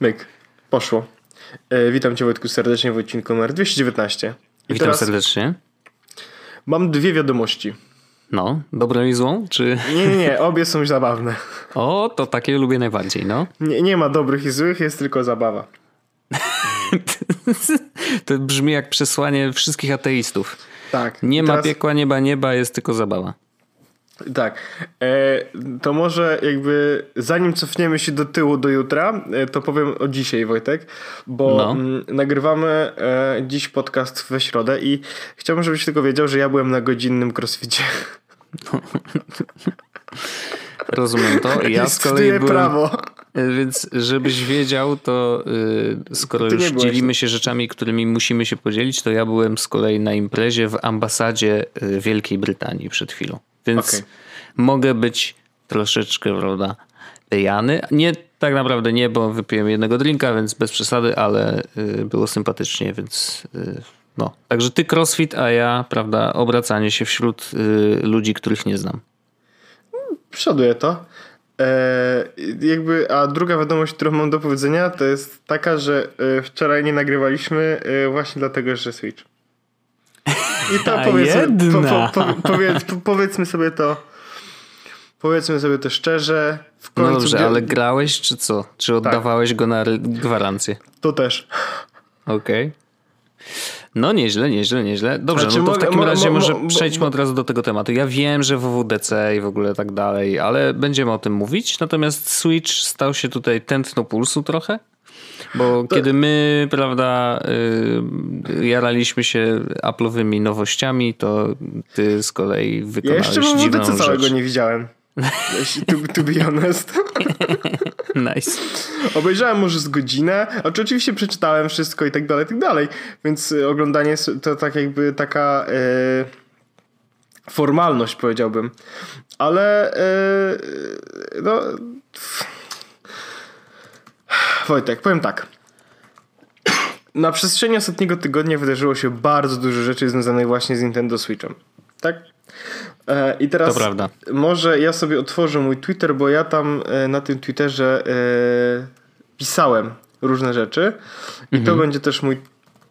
Myk. Poszło. E, witam Cię Wojtku serdecznie w odcinku numer 219. I Witam serdecznie. Mam dwie wiadomości. No, dobrą i złą, czy... Nie, nie, nie, obie są zabawne. O, to takie lubię najbardziej, no. Nie, nie ma dobrych i złych, jest tylko zabawa. to brzmi jak przesłanie wszystkich ateistów. Tak. Nie ma piekła, nieba, nieba, jest tylko zabawa. Tak. E, to może jakby zanim cofniemy się do tyłu do jutra, e, to powiem o dzisiaj, Wojtek, bo no. nagrywamy e, dziś podcast we środę i chciałbym, żebyś tylko wiedział, że ja byłem na godzinnym crossficie. Rozumiem to. Ja z kolei byłem, prawo. Więc żebyś wiedział, to yy, skoro już dzielimy się rzeczami, którymi musimy się podzielić, to ja byłem z kolei na imprezie w ambasadzie Wielkiej Brytanii przed chwilą. Więc okay. mogę być troszeczkę, prawda, pijany. Nie, tak naprawdę nie, bo wypiłem jednego drinka, więc bez przesady, ale y, było sympatycznie, więc y, no. Także ty crossfit, a ja, prawda, obracanie się wśród y, ludzi, których nie znam. Przoduję to. E, jakby, a druga wiadomość, którą mam do powiedzenia, to jest taka, że e, wczoraj nie nagrywaliśmy e, właśnie dlatego, że Switch. I to powiedzmy, po, po, po, powiedz, powiedzmy sobie to. Powiedzmy sobie to szczerze. W końcu no dobrze, ale grałeś czy co? Czy tak. oddawałeś tak. go na gwarancję? To też. Okej. Okay. No nieźle, nieźle, nieźle. Dobrze, znaczy, no to w takim razie może przejdźmy od razu do tego tematu. Ja wiem, że WWDC i w ogóle tak dalej, ale będziemy o tym mówić. Natomiast Switch stał się tutaj tętno pulsu trochę. Bo to... kiedy my, prawda, yy, jaraliśmy się Apple'owymi nowościami, to ty z kolei wykonałeś ja jeszcze dziwną rzecz. całego nie widziałem. to, to be honest. Nice. Obejrzałem może z godzinę, a oczywiście przeczytałem wszystko i tak dalej, i tak dalej. Więc y, oglądanie to tak jakby taka yy, formalność powiedziałbym. Ale yy, no Wojtek, powiem tak. Na przestrzeni ostatniego tygodnia wydarzyło się bardzo dużo rzeczy związanych właśnie z Nintendo Switchem. Tak? E, I teraz może ja sobie otworzę mój Twitter, bo ja tam e, na tym Twitterze e, pisałem różne rzeczy i mhm. to będzie też mój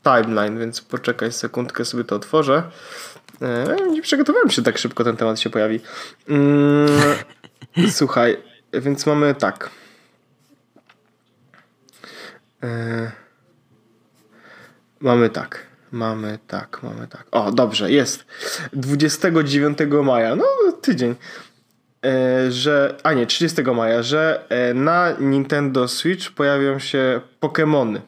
timeline, więc poczekaj sekundkę, sobie to otworzę. Nie przygotowałem się tak szybko, ten temat się pojawi. Mm, słuchaj, więc mamy tak. E, mamy tak. Mamy tak, mamy tak. O, dobrze, jest. 29 maja, no tydzień. E, że, a nie, 30 maja, że e, na Nintendo Switch pojawią się Pokémony.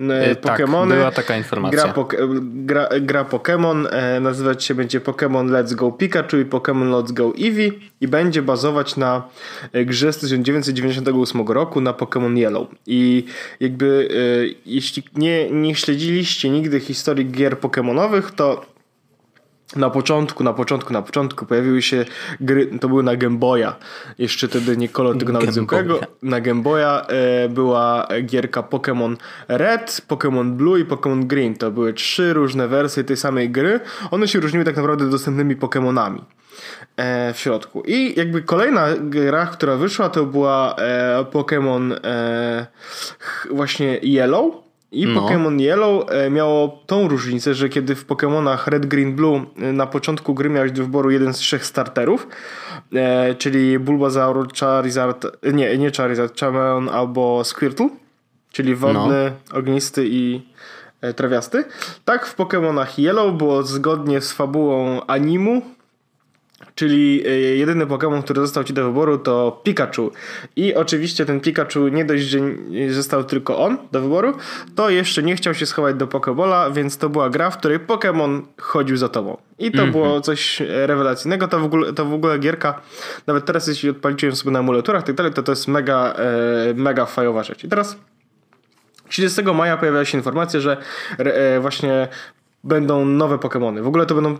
E, Pokémony. Tak, była taka informacja. Gra, gra, gra Pokémon e, nazywać się będzie Pokémon Let's Go Pikachu i Pokémon Let's Go Eevee i będzie bazować na e, grze z 1998 roku na Pokémon Yellow. I jakby e, jeśli nie, nie śledziliście nigdy historii gier Pokémonowych, to na początku, na początku, na początku pojawiły się gry, to były na Game Boya, jeszcze wtedy nie kolor, tylko nawet zwykłego. Na Game Boya e, była gierka Pokémon Red, Pokémon Blue i Pokémon Green. To były trzy różne wersje tej samej gry. One się różniły tak naprawdę dostępnymi Pokémonami e, w środku. I jakby kolejna gra, która wyszła, to była e, Pokémon e, właśnie Yellow i no. Pokémon Yellow e, miało tą różnicę, że kiedy w Pokémonach Red, Green, Blue e, na początku gry miałeś do wyboru jeden z trzech starterów, e, czyli Bulbasaur, Charizard, nie, nie Charizard, Charmander albo Squirtle, czyli wodny, no. ognisty i trawiasty. Tak w Pokémonach Yellow było zgodnie z fabułą animu, Czyli e, jedyny Pokémon, który został ci do wyboru to Pikachu. I oczywiście ten Pikachu nie dość, że został tylko on do wyboru, to jeszcze nie chciał się schować do Pokébola, więc to była gra, w której Pokémon chodził za tobą. I to mm -hmm. było coś rewelacyjnego. To w, ogóle, to w ogóle gierka, nawet teraz jeśli odpaliłem sobie na emulatorach tak dalej, to to jest mega, e, mega fajowa rzecz. I teraz 30 maja pojawiła się informacja, że e, właśnie będą nowe Pokémony. W ogóle to będą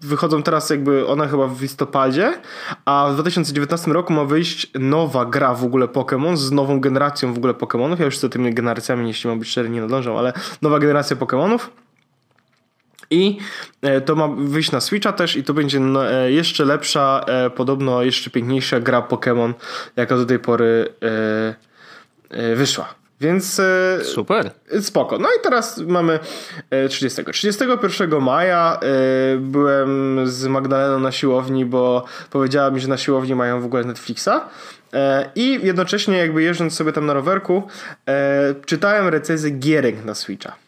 wychodzą teraz jakby one chyba w listopadzie, a w 2019 roku ma wyjść nowa gra w ogóle Pokémon z nową generacją w ogóle Pokémonów. Ja już z tymi generacjami, jeśli mam być szczery, nie nadążam, ale nowa generacja Pokémonów. I e, to ma wyjść na Switcha też i to będzie no, e, jeszcze lepsza, e, podobno jeszcze piękniejsza gra Pokémon, jaka do tej pory wyszła. Więc e, super. Spoko. No i teraz mamy 30. 31 maja e, byłem z Magdaleną na siłowni, bo powiedziała mi, że na siłowni mają w ogóle Netflixa. E, I jednocześnie jakby jeżdżąc sobie tam na rowerku, czytałem recenzję gierek na Switcha.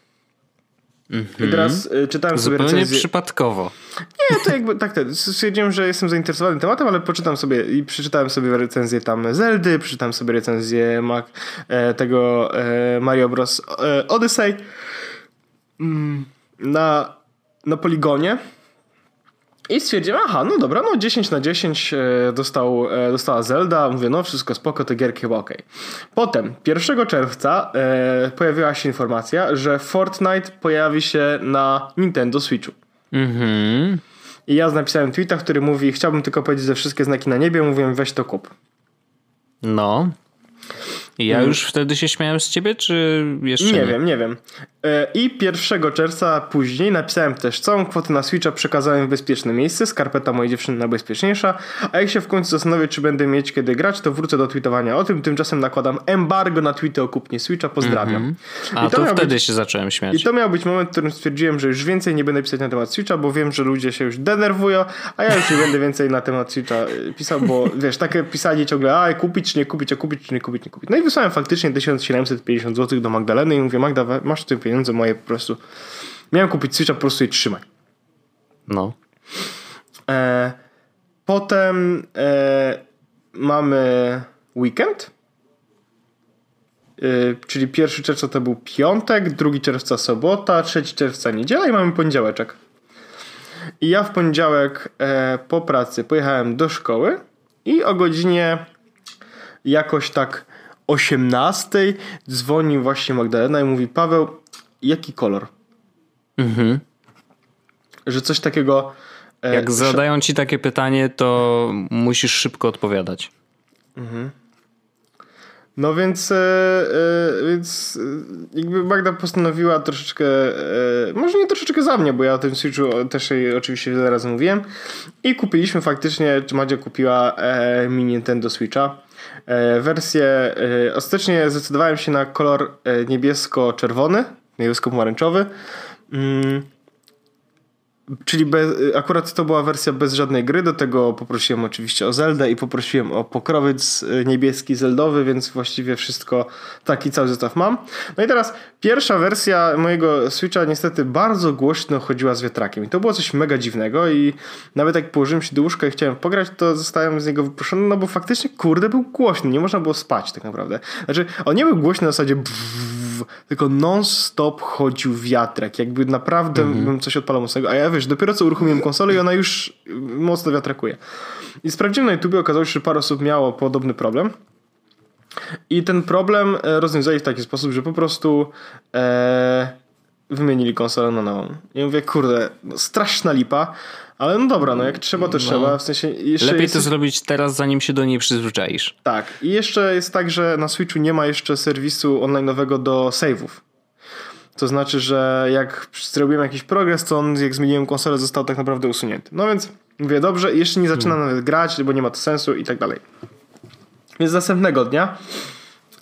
I teraz y, czytałem Zupełnie sobie recenzję. przypadkowo. Nie, to jakby tak, tak. Stwierdziłem, że jestem zainteresowany tematem, ale poczytam sobie i przeczytałem sobie recenzję tam Zeldy, przeczytałem sobie recenzję Mac, e, tego e, Mario Bros. E, Odyssey mm, na, na Poligonie. I stwierdziłem, aha, no dobra, no 10 na 10 e, dostał, e, dostała Zelda. Mówię, no wszystko spoko, te gierki chyba ok. Potem, 1 czerwca e, pojawiła się informacja, że Fortnite pojawi się na Nintendo Switchu. Mhm. I ja napisałem tweeta, który mówi, chciałbym tylko powiedzieć, że wszystkie znaki na niebie, mówiłem, weź to kup. No. Ja mm. już wtedy się śmiałem z ciebie, czy jeszcze nie? Nie wiem, nie wiem. E, I 1 czerwca później napisałem też całą kwotę na Switcha przekazałem w bezpieczne miejsce, skarpeta mojej dziewczyny najbezpieczniejsza, a jak się w końcu zastanowię, czy będę mieć kiedy grać, to wrócę do tweetowania o tym, tymczasem nakładam embargo na tweety o kupnie Switcha, pozdrawiam. Mm -hmm. A I to, to wtedy być, się zacząłem śmiać. I to miał być moment, w którym stwierdziłem, że już więcej nie będę pisać na temat Switcha, bo wiem, że ludzie się już denerwują, a ja już nie będę więcej na temat Switcha e, pisał, bo wiesz, takie pisanie ciągle, a kupić czy nie kupić, a kupić czy nie kupić, nie kupić. No i wysłałem faktycznie 1750 zł do Magdaleny i mówię, Magda, masz pieniądze moje po prostu. Miałem kupić Switcha, po prostu je trzymaj. No. E, potem e, mamy weekend. E, czyli 1 czerwca to był piątek, 2 czerwca sobota, 3 czerwca niedziela i mamy poniedziałeczek. I ja w poniedziałek e, po pracy pojechałem do szkoły i o godzinie jakoś tak 18 dzwoni właśnie Magdalena i mówi Paweł, jaki kolor? Mhm. Że coś takiego... E, Jak zadają ci takie pytanie, to musisz szybko odpowiadać. Mhm. No więc, e, e, więc jakby Magda postanowiła troszeczkę, może nie troszeczkę za mnie, bo ja o tym Switchu też jej oczywiście wiele razy mówiłem i kupiliśmy faktycznie, czy Madzia kupiła mini Nintendo Switcha wersję, ostatecznie zdecydowałem się na kolor e, niebiesko-czerwony, niebiesko-pomarańczowy. Mm, Czyli bez, akurat to była wersja bez żadnej gry, do tego poprosiłem oczywiście o Zeldę i poprosiłem o pokrowiec y, niebieski zeldowy, więc właściwie wszystko, taki cały zestaw mam. No i teraz pierwsza wersja mojego Switcha niestety bardzo głośno chodziła z wiatrakiem i to było coś mega dziwnego i nawet jak położyłem się do łóżka i chciałem pograć, to zostałem z niego wyproszony, no bo faktycznie kurde był głośny, nie można było spać tak naprawdę. Znaczy on nie był głośny na zasadzie tylko non-stop chodził wiatrak, jakby naprawdę mhm. bym coś odpalał mocnego, a ja wiesz, dopiero co uruchomiłem konsolę i ona już mocno wiatrakuje. I sprawdziłem na YouTube, okazało się, że parę osób miało podobny problem. I ten problem e, rozwiązali w taki sposób, że po prostu e, wymienili konsolę na nową. I mówię, kurde, no, straszna lipa, ale no dobra, no jak trzeba, to no. trzeba. W sensie Lepiej jest... to zrobić teraz, zanim się do niej przyzwyczaisz. Tak. I jeszcze jest tak, że na Switchu nie ma jeszcze serwisu online'owego do save'ów. To znaczy, że jak zrobiłem jakiś progres, to on, jak zmieniłem konsolę, został tak naprawdę usunięty. No więc mówię, dobrze, jeszcze nie zaczynam hmm. nawet grać, bo nie ma to sensu i tak dalej. Więc następnego dnia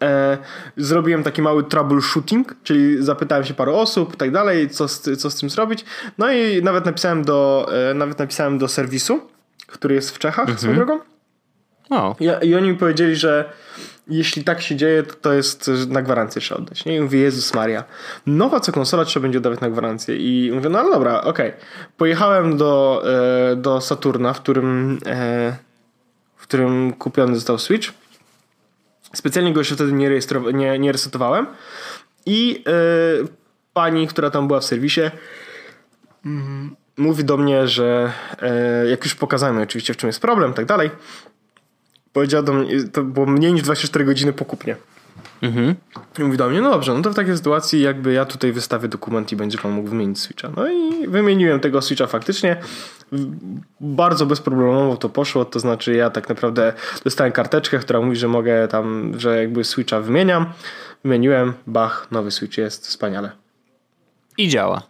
e, zrobiłem taki mały troubleshooting, czyli zapytałem się paru osób i tak dalej, co z, co z tym zrobić. No i nawet napisałem do, e, nawet napisałem do serwisu, który jest w Czechach mhm. swoją drogą. O. I, I oni mi powiedzieli, że jeśli tak się dzieje, to, to jest na gwarancję trzeba oddać. Nie? I mówię, Jezus Maria, nowa co konsola trzeba będzie oddawać na gwarancję. I mówię, no ale dobra, okej. Okay. Pojechałem do, e, do Saturna, w którym, e, w którym kupiony został Switch. Specjalnie go jeszcze wtedy nie, nie, nie resetowałem. I e, pani, która tam była w serwisie, mm, mówi do mnie, że e, jak już pokazałem oczywiście w czym jest problem, tak dalej, powiedziała do mnie, to było mniej niż 24 godziny po kupnie. Mhm. I mówi do mnie, no dobrze, no to w takiej sytuacji jakby ja tutaj wystawię dokument i będzie pan mógł wymienić Switcha. No i wymieniłem tego Switcha faktycznie. Bardzo bezproblemowo to poszło, to znaczy ja tak naprawdę dostałem karteczkę, która mówi, że mogę tam, że jakby Switcha wymieniam. Wymieniłem, bach, nowy Switch jest, wspaniale. I działa.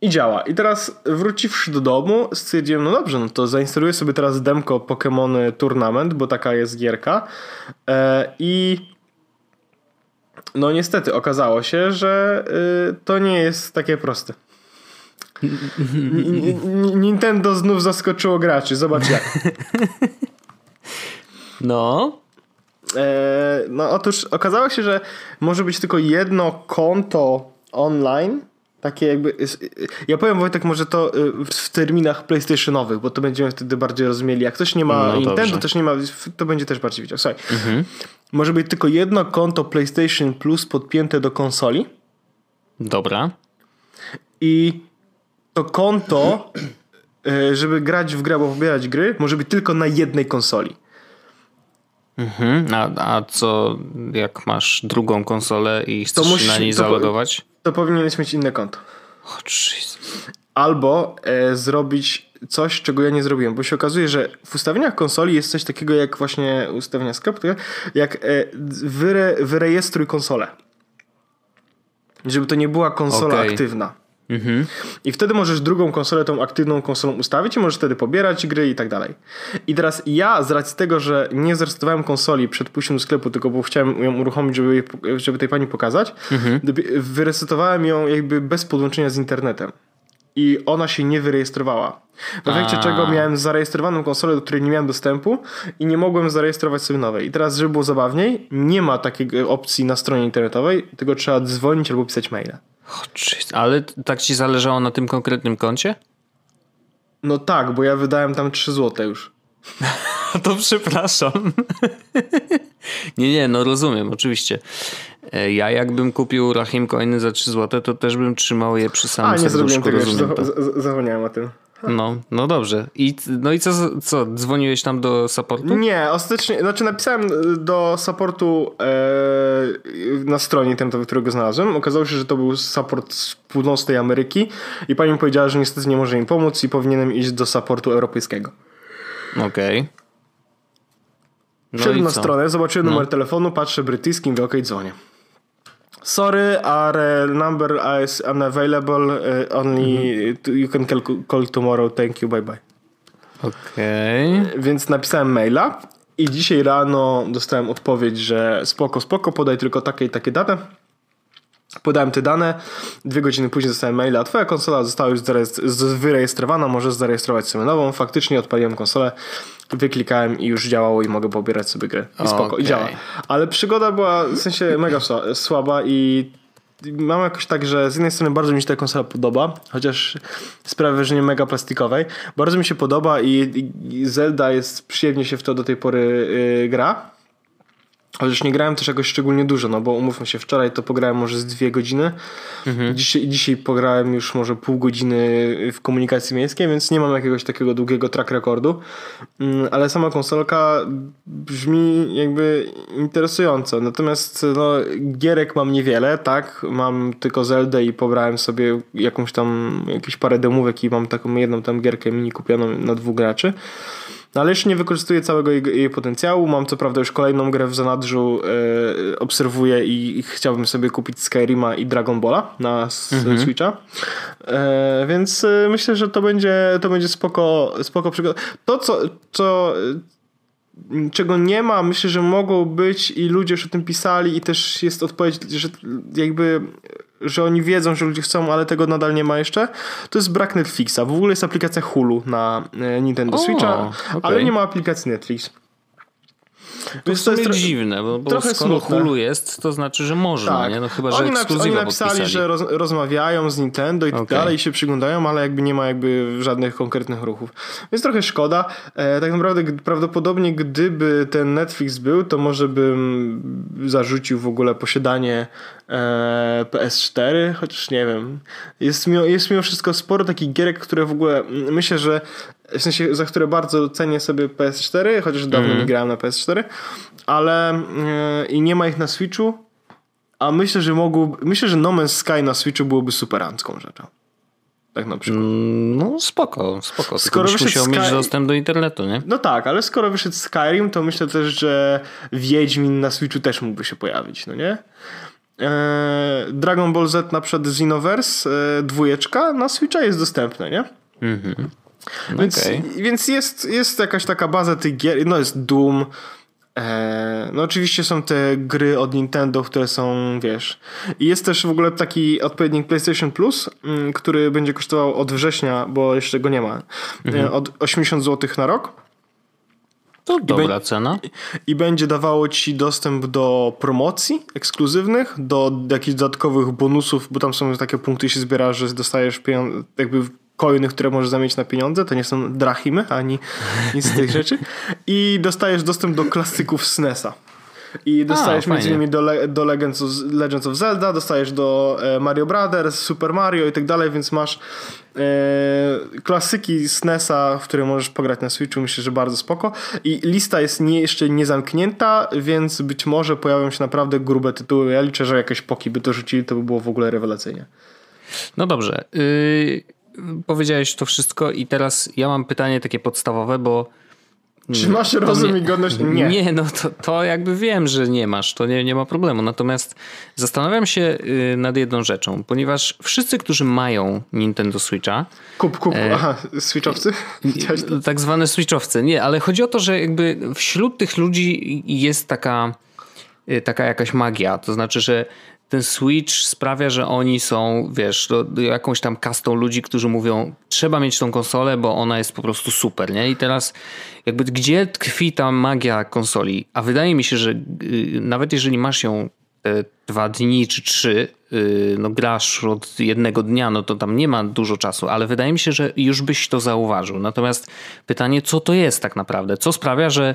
I działa. I teraz wróciwszy do domu, stwierdziłem, no dobrze, no to zainstaluję sobie teraz demko Pokémon Tournament, bo taka jest gierka. E, I No niestety okazało się, że y, to nie jest takie proste. Nintendo znów zaskoczyło graczy, zobacz jak. No. E, no otóż okazało się, że może być tylko jedno konto online. Takie jakby. Ja powiem Wojtek, może to y, w terminach PlayStationowych, bo to będziemy wtedy bardziej rozumieli. Jak ktoś nie ma no Nintendo, dobrze. też nie ma, to będzie też bardziej widział. Słuchaj. Mhm. Może być tylko jedno konto PlayStation Plus podpięte do konsoli. Dobra. I to konto, y, żeby grać w grę, albo pobierać gry, może być tylko na jednej konsoli. Mhm. A, a co, jak masz drugą konsolę i chcesz musisz, na niej zalogować? To, powinieneś mieć inne konto. Oh, Jesus. Albo e, zrobić coś, czego ja nie zrobiłem, bo się okazuje, że w ustawieniach konsoli jest coś takiego jak właśnie ustawienia sklepu, jak e, wyre, wyrejestruj konsolę. Żeby to nie była konsola okay. aktywna. Mhm. I wtedy możesz drugą konsolę, tą aktywną konsolą ustawić i możesz wtedy pobierać gry i tak dalej. I teraz ja z racji tego, że nie zresetowałem konsoli przed pójściem do sklepu, tylko bo chciałem ją uruchomić, żeby, żeby tej pani pokazać, mhm. wyresetowałem ją jakby bez podłączenia z internetem i ona się nie wyrejestrowała. W efekcie A. czego miałem zarejestrowaną konsolę, do której nie miałem dostępu i nie mogłem zarejestrować sobie nowej. I teraz, żeby było zabawniej, nie ma takiej opcji na stronie internetowej, tylko trzeba dzwonić albo pisać maila. Ale tak ci zależało na tym konkretnym koncie? No tak, bo ja wydałem tam 3 złote już. to przepraszam. nie, nie, no rozumiem, oczywiście. E, ja jakbym kupił Rahim Coiny za 3 zł, to też bym trzymał je przy samym A, nie zrobiłem tego, zapomniałem o tym. No, no dobrze. I, no i co, co, dzwoniłeś tam do supportu? Nie, ostatecznie, znaczy napisałem do supportu e, na stronie internetowej, którego znalazłem. Okazało się, że to był support z północnej Ameryki i pani mi powiedziała, że niestety nie może im pomóc i powinienem iść do supportu europejskiego. Okej. Okay. No Wszedłem na stronę, zobaczyłem no. numer telefonu, patrzę brytyjski, mówię, okej, okay, dzwonię. Sorry, our number is unavailable. Uh, only mm-hmm. you can call tomorrow. Thank you. Bye bye. Okej. Okay. Więc napisałem maila i dzisiaj rano dostałem odpowiedź, że spoko, spoko, podaj tylko takie i takie dane. Podałem te dane, dwie godziny później dostałem maila, twoja konsola została już wyrejestrowana, możesz zarejestrować sobie nową. Faktycznie odpaliłem konsolę, wyklikałem i już działało i mogę pobierać sobie grę. I spoko, okay. i działa. Ale przygoda była w sensie mega słaba i mam jakoś tak, że z jednej strony bardzo mi się ta konsola podoba, chociaż sprawia, że nie mega plastikowej. Bardzo mi się podoba i, Zelda jest przyjemnie się w to do tej pory yy, gra. Chociaż nie grałem też jakoś szczególnie dużo, no bo umówmy się, wczoraj to pograłem może z dwie godziny. Mhm. Dzisiaj, dzisiaj pograłem już może pół godziny w komunikacji miejskiej, więc nie mam jakiegoś takiego długiego track rekordu. Mm, ale sama konsolka brzmi jakby interesująco. Natomiast no, gierek mam niewiele, tak? Mam tylko Zeldę i pobrałem sobie jakąś tam, jakieś parę demówek i mam taką jedną tam gierkę mini kupioną na dwóch graczy. No ale jeszcze nie wykorzystuję całego jej, jej, potencjału. Mam co prawda już kolejną grę w zanadrzu, e, obserwuję i, i, chciałbym sobie kupić Skyrima i Dragon Balla na mhm. Switcha. E, więc e, myślę, że to będzie, to będzie spoko, spoko przygoda. To, co, co czego nie ma, myślę, że mogą być i ludzie już o tym pisali i też jest odpowiedź, że jakby że oni wiedzą, że ludzie chcą, ale tego nadal nie ma jeszcze, to jest brak Netflixa. W ogóle jest aplikacja Hulu na e, Nintendo o, Switcha, okay. ale nie ma aplikacji Netflix. To jest trochę dziwne, bo, bo trochę skoro smutne. Hulu jest, to znaczy, że można, tak. nie? No chyba, że oni, oni napisali, podpisali. że roz, rozmawiają z Nintendo i tak okay. dalej, się przyglądają, ale jakby nie ma jakby żadnych konkretnych ruchów. Więc trochę szkoda. E, tak naprawdę prawdopodobnie gdyby ten Netflix był, to może bym zarzucił w ogóle posiadanie e, PS4, chociaż nie wiem. Jest, jest mimo wszystko sporo takich gierek, które w ogóle myślę, że w sensie, za które bardzo cenię sobie PS4, chociaż dawno mm. nie grałem na PS4, ale yy, i nie ma ich na Switchu, a myślę, że mogło, myślę, że No Man's Sky na Switchu byłoby superancką rzeczą. Tak na przykład. Mm, no spoko, spoko. Skoro byś musiał Sky... mieć dostęp do internetu, nie? No tak, ale skoro wyszedł Skyrim, to myślę też, że Wiedźmin na Switchu też mógłby się pojawić, no nie? Eee, Dragon Ball Z na przykład Xenoverse e, dwójeczka na Switcha jest dostępne, nie? Mhm. Więc, okay. więc jest, jest jakaś taka baza tych gier. No jest Doom, E, no oczywiście są te gry od Nintendo, które są, wiesz. I jest też w ogóle taki odpowiednik PlayStation Plus, mm, który będzie kosztował od września, bo jeszcze go nie ma, e, mhm. od 80 zł na rok. To I dobra cena. I będzie dawało ci dostęp do promocji ekskluzywnych, do jakichś dodatkowych bonusów, bo tam są takie punkty, się zbiera, że dostajesz pieniądze, jakby coiny, które możesz zamienić na pieniądze, to nie są drachimy ani nic z tych rzeczy. I dostajesz dostęp do klasyków SNESa. I dostajesz A, między innymi do, Le do Legends, of, Legends of Zelda, dostajesz do e, Mario Brothers, Super Mario i tak dalej, więc masz e, klasyki SNESa, w które możesz pograć na Switchu, myślę, że bardzo spoko. I lista jest nie, jeszcze nie zamknięta, więc być może pojawią się naprawdę grube tytuły. Ja liczę, że jakieś poki by to rzucili, to by było w ogóle rewelacyjnie. No dobrze. Yy powiedziałeś to wszystko i teraz ja mam pytanie takie podstawowe, bo czy masz rozum i godność? Nie. Nie, no to, to jakby wiem, że nie masz, to nie, nie ma problemu. Natomiast zastanawiam się y, nad jedną rzeczą, ponieważ wszyscy, którzy mają Nintendo Switcha. Kup, kup, e, aha, Switchowcy? Tak zwane Switchowcy, nie, ale chodzi o to, że jakby wśród tych ludzi jest taka, y, taka jakaś magia. To znaczy, że ten Switch sprawia, że oni są, wiesz, jakąś tam kastą ludzi, którzy mówią, trzeba mieć tą konsolę, bo ona jest po prostu super, nie? I teraz jakby gdzie tkwi ta magia konsoli? A wydaje mi się, że y, nawet jeżeli masz ją e, dwa dni czy trzy, y, no grasz od jednego dnia, no to tam nie ma dużo czasu, ale wydaje mi się, że już byś to zauważył. Natomiast pytanie, co to jest tak naprawdę? Co sprawia, że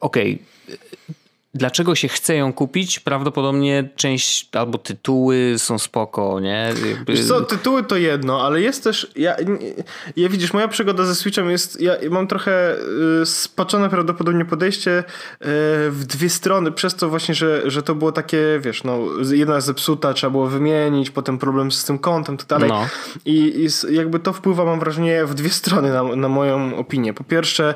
okej, okay, Dlaczego się chce ją kupić? Prawdopodobnie część albo tytuły są spoko, nie? Jakby... Wiesz co, tytuły to jedno, ale jest też. Ja, ja widzisz, moja przygoda ze Switchem jest. Ja mam trochę y, spaczone prawdopodobnie podejście y, w dwie strony, przez to właśnie, że, że to było takie, wiesz, no, jedna zepsuta, trzeba było wymienić, potem problem z tym kontem, tak dalej. No. I, I jakby to wpływa, mam wrażenie, w dwie strony na, na moją opinię. Po pierwsze,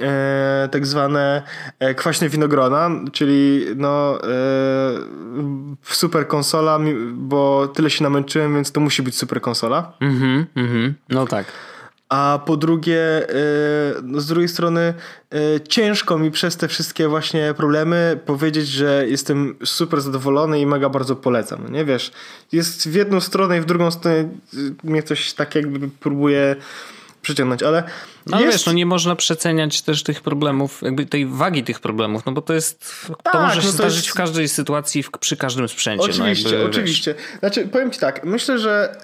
e, tak zwane e, kwaśne winogrona, czyli no e, super konsola, bo tyle się namęczyłem, więc to musi być super konsola. Mhm, mhm. No tak. A po drugie, e, no z drugiej strony, e, ciężko mi przez te wszystkie właśnie problemy powiedzieć, że jestem super zadowolony i mega bardzo polecam. Nie wiesz, jest w jedną stronę i w drugą stronę mnie coś tak jakby próbuje przyciągnąć, ale. No jest... wiesz, no nie można przeceniać też tych problemów, jakby tej wagi tych problemów, no bo to jest. Tak, to może się no to zdarzyć jest... w każdej sytuacji, w, przy każdym sprzęcie. No oczywiście, no jakby, oczywiście. Wiesz. Znaczy, powiem ci tak, myślę, że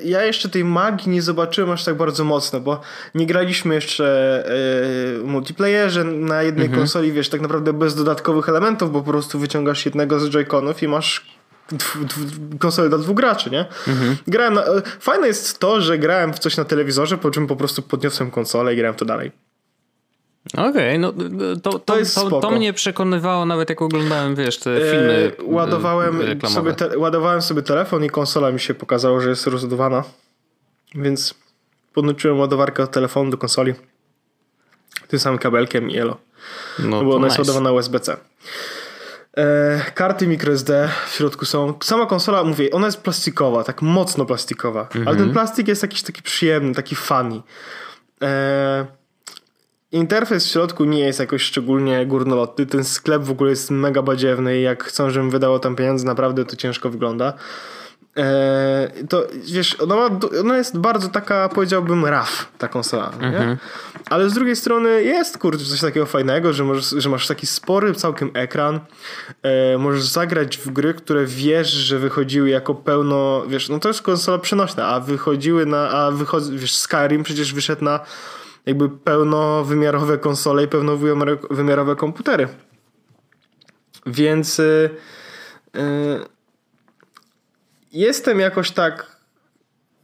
y, ja jeszcze tej magii nie zobaczyłem aż tak bardzo mocno, bo nie graliśmy jeszcze y, w multiplayerze na jednej mhm. konsoli, wiesz, tak naprawdę bez dodatkowych elementów, bo po prostu wyciągasz jednego z joyconów i masz konsolę dla dwóch graczy, nie? Mhm. Grałem na, fajne jest to, że grałem w coś na telewizorze, po czym po prostu podniosłem konsolę i grałem to dalej. Okej, okay, no to, to, to, jest to, to, mnie przekonywało nawet jak oglądałem, wiesz, te filmy e, ładowałem sobie te, ładowałem sobie telefon i konsola mi się pokazało, że jest rozładowana, więc podłączyłem ładowarkę od telefonu do konsoli tym samym kabelkiem i elo. No, bo ona nice. jest ładowana USB-C. E, karty microSD w środku są. Sama konsola, mówię, ona jest plastikowa, tak mocno plastikowa, ale ten mhm. plastik jest jakiś taki przyjemny, taki funny. E, interfejs w środku nie jest jakoś szczególnie górnolotny. Ten sklep w ogóle jest mega badziewny i jak chcą, żebym wydało tam pieniądze, naprawdę to ciężko wygląda. E, to wiesz, ona, ma, ona jest bardzo taka, powiedziałbym, raf, ta konsola, mhm. Ale z drugiej strony jest, kurczę, coś takiego fajnego, że, możesz, że masz taki spory całkiem ekran, e, możesz zagrać w gry, które wiesz, że wychodziły jako pełno, wiesz, no to jest konsola przenośna, a wychodziły na, a wychodzi, wiesz, Skyrim przecież wyszedł na jakby pełnowymiarowe konsole i pełnowymiarowe komputery. Więc... Yy, yy, jestem jakoś tak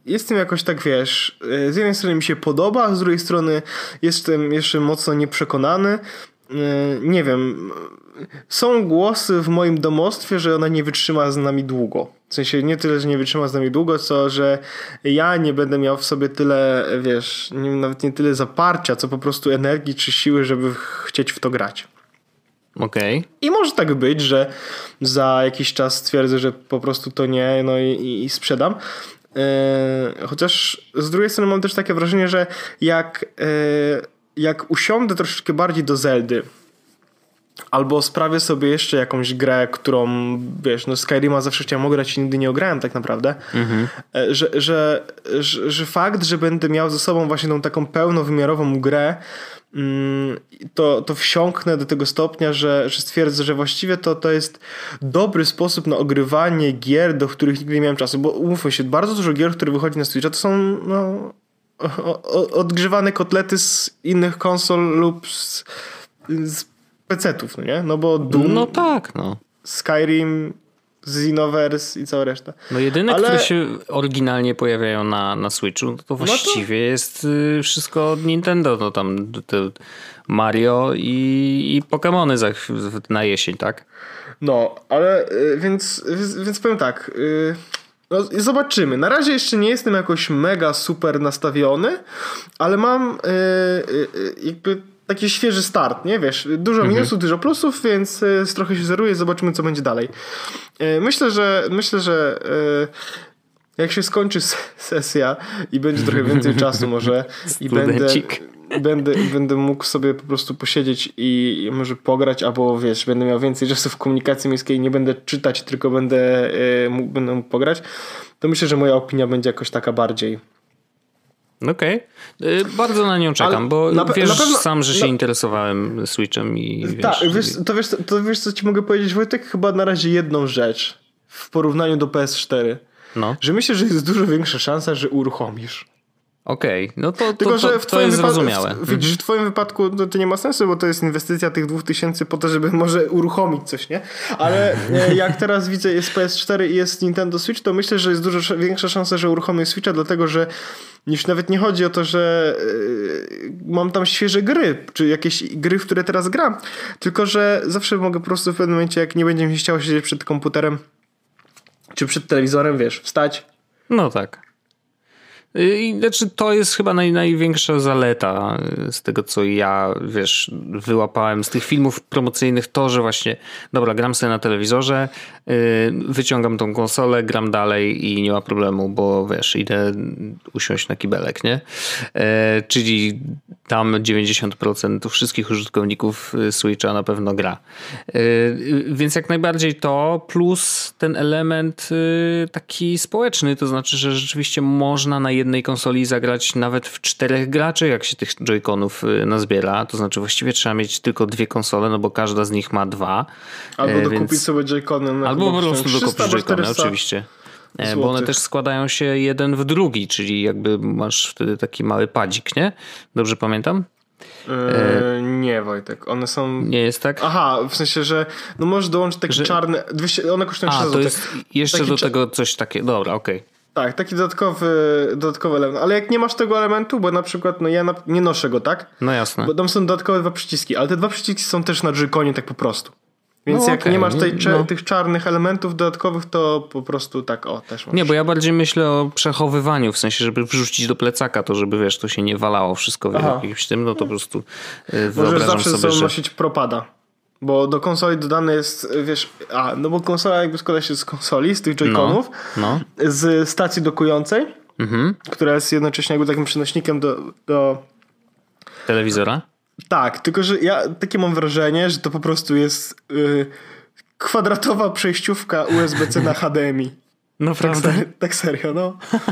jestem jakoś tak, wiesz, e, z jednej strony mi się podoba, a z drugiej strony jestem jeszcze mocno nieprzekonany. E, nie wiem, są głosy w moim domostwie, że ona nie wytrzyma z nami długo. W sensie nie tyle, że nie wytrzyma z nami długo, co że ja nie będę miał w sobie tyle, wiesz, nawet nie tyle zaparcia, co po prostu energii czy siły, żeby chcieć w to grać. Okej. Okay. I może tak być, że za jakiś czas stwierdzę, że po prostu to nie, no i, i sprzedam. Yy, chociaż z drugiej strony mam też takie wrażenie, że jak, yy, jak usiądę troszeczkę bardziej do Zeldy, Albo sprawię sobie jeszcze jakąś grę, którą, wiesz, no Skyrima zawsze chciałem ograć i nigdy nie ograłem tak naprawdę, mhm. że, że, że, że fakt, że będę miał ze sobą właśnie tą taką pełnowymiarową grę, to, to wsiąknę do tego stopnia, że, że stwierdzę, że właściwie to, to jest dobry sposób na ogrywanie gier, do których nigdy nie miałem czasu, bo umówmy się, bardzo dużo gier, które wychodzi na Switcha, to są no, odgrzewane kotlety z innych konsol lub z, z PC-ów, no nie? No bo Doom, no tak, no. Skyrim, Xenoverse i cała reszta. No jedyne, Ale... które się oryginalnie pojawiają na, na Switchu, to właściwie no to... jest y, wszystko od Nintendo, no tam te Mario i, i Pokémony za, na jesień, tak? No, ale y, więc, więc, więc powiem tak... Y, no, zobaczymy. Na razie jeszcze nie jestem jakoś mega super nastawiony, ale mam jakby taki świeży start, nie? Wiesz, dużo mhm. minusów, dużo plusów, więc y, trochę się zeruje, zobaczymy co będzie dalej. Y, myślę, że myślę, że y, jak się skończy sesja i będzie trochę więcej czasu może i będę, będę, będę mógł sobie po prostu posiedzieć i, i, może pograć, albo wiesz, będę miał więcej czasu w komunikacji miejskiej, nie będę czytać, tylko będę, mógł, będę mógł pograć, to myślę, że moja opinia będzie jakoś taka bardziej Okej. Okay. Bardzo na nią czekam, Ale bo na, wiesz na pewno, sam, że się interesowałem Switchem i wiesz... Tak, wiesz, to, wiesz, to wiesz co ci mogę powiedzieć Wojtek? Chyba na razie jedną rzecz w porównaniu do PS4. No. Że myślę, że jest dużo większa szansa, że uruchomisz. Okej, okay. no to, Tylko, to, że w to jest zrozumiałe. W, widzisz, w twoim wypadku to, to, nie ma sensu, bo to jest inwestycja tych 2000 po to, żeby może uruchomić coś, nie? Ale e, jak teraz widzę jest PS4 i jest Nintendo Switch, to myślę, że jest dużo większa szansa, że uruchomię Switcha, dlatego że już nawet nie chodzi o to, że yy, mam tam świeże gry, czy jakieś gry, w które teraz gram, tylko że zawsze mogę po prostu w pewnym momencie, jak nie będzie mi się chciało siedzieć przed komputerem, czy przed telewizorem, wiesz, wstać. No tak. I znaczy, to jest chyba naj, największa zaleta y, z tego, co ja, wiesz, wyłapałem z tych filmów promocyjnych, to, że właśnie, dobra, gram sobie na telewizorze, yy, wyciągam tą konsolę, gram dalej i nie ma problemu, bo wiesz, idę usiąść na kibelek, nie? Czyli tam 90% wszystkich użytkowników y, Switcha na pewno gra. Więc jak najbardziej to, plus ten element y, taki społeczny, to znaczy, że rzeczywiście można na jednym jednej konsoli zagrać nawet w czterech graczy, jak się tych joyconów y, nazbiera. To znaczy właściwie trzeba mieć tylko dwie konsole, no bo każda z nich ma dwa. Albo e, dokupić więc... sobie joycony. Albo po prostu dokupić joycony, oczywiście. Złotych. Bo one też składają się jeden w drugi, czyli jakby masz wtedy taki mały padzik, nie? Dobrze pamiętam? Eee, nie, Wojtek. One są. Nie jest tak? Aha, w sensie, że no możesz dołączyć taki że... czarny. 200, one kosztują 300 A, to jest jeszcze taki do tego coś takiego. Dobra, okej. Okay. Tak, taki dodatkowy, dodatkowy element. Ale jak nie masz tego elementu, bo na przykład no ja na, nie noszę go, tak? No jasne. Bo tam są dodatkowe dwa przyciski, ale te dwa przyciski są też na Joy-Conie tak po prostu. Więc no jak okay. nie masz tej, no. tych czarnych elementów dodatkowych, to po prostu tak, o, też masz. Nie, bo ja bardziej myślę o przechowywaniu, w sensie, żeby wrzucić do plecaka to, żeby wiesz, to się nie walało wszystko w jakimś tym, no to po prostu yy, wyobrażam Możesz zawsze sobie, że... nosić propada. Bo do konsoli dodane jest, wiesz, a, no bo konsola jakby składa się z konsoli, z tych joyconów, no, no. z stacji dokującej, mhm. która jest jednocześnie jakby takim przenośnikiem do, do... Telewizora? Tak, tylko że ja takie mam wrażenie, że to po prostu jest yy, kwadratowa przejściówka USB-C na HDMI. No tak, tak serio, no.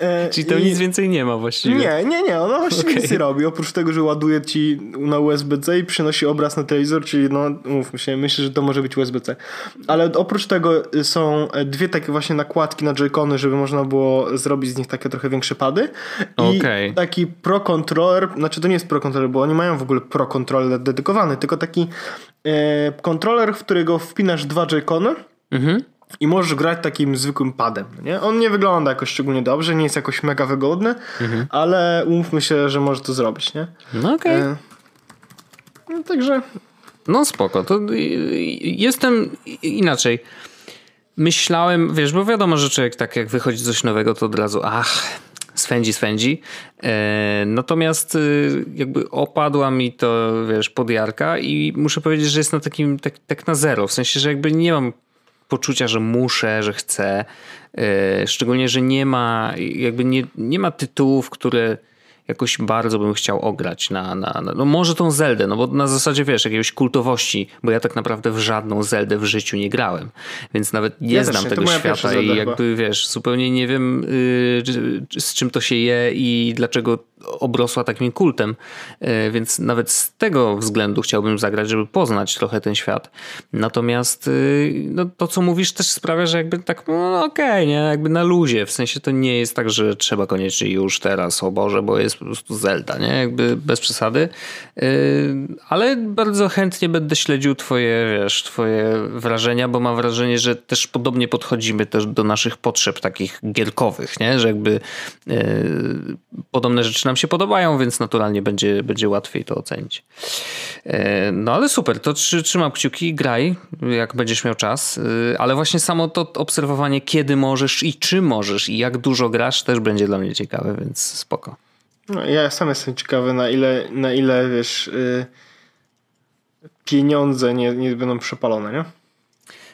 E, Czyli to i... nic więcej nie ma właściwie. Nie, nie, nie, ona właściwie okay. nic nie robi. Oprócz tego, że ładuje ci na USB-C i przynosi obraz na telewizor, czyli no, mówmy się, myślę, że to może być USB-C. Ale oprócz tego są dwie takie właśnie nakładki na joycony, żeby można było zrobić z nich takie trochę większe pady. I okay. taki Pro Controller, znaczy to nie jest Pro Controller, bo oni mają w ogóle Pro Controller dedykowany, tylko taki e, kontroler, w którego wpinasz dwa joycony. Mhm i możesz grać takim zwykłym padem. Nie? On nie wygląda jakoś szczególnie dobrze, nie jest jakoś mega wygodny, mhm. ale umówmy się, że może to zrobić. Nie? No okej. Okay. E, no, także. No spoko. To jestem inaczej. Myślałem, wiesz, bo wiadomo, że człowiek tak jak wychodzi coś nowego, to od razu ach, swędzi, swędzi. E, natomiast y, jakby opadła mi to, wiesz, podjarka i muszę powiedzieć, że jest na takim, tak, tak na zero. W sensie, że jakby nie mam poczucia, że muszę, że chcę. E, szczególnie, że nie ma, jakby nie, nie ma tytułów, które jakoś bardzo bym chciał ograć na, na, na, no może tą Zeldę, no bo na zasadzie wiesz, jakiejś kultowości, bo ja tak naprawdę w żadną Zeldę w życiu nie grałem, więc nawet nie ja znam tego świata i jakby wiesz, zupełnie nie wiem yy, z czym to się je i dlaczego obrosła takim kultem, yy, więc nawet z tego względu chciałbym zagrać, żeby poznać trochę ten świat. Natomiast yy, no, to, co mówisz też sprawia, że jakby tak, no okej, okay, nie, jakby na luzie, w sensie to nie jest tak, że trzeba koniecznie już teraz, o Boże, bo jest po prostu Zelda, nie? Jakby bez przesady. Yy, ale bardzo chętnie będę śledził twoje, wiesz, twoje wrażenia, bo mam wrażenie, że też podobnie podchodzimy też do naszych potrzeb takich gierkowych, nie? Że jakby podobne rzeczy nam się podobają, więc naturalnie będzie, będzie łatwiej to ocenić. Yy, no ale super, to trzymam kciuki, graj, jak będziesz miał czas, ale właśnie samo to obserwowanie, kiedy możesz i czy możesz i jak dużo grasz też będzie dla mnie ciekawe, więc spoko. No, ja sam jestem ciekawy, na ile, na ile wiesz, yy, pieniądze nie, nie będą przepalone, nie?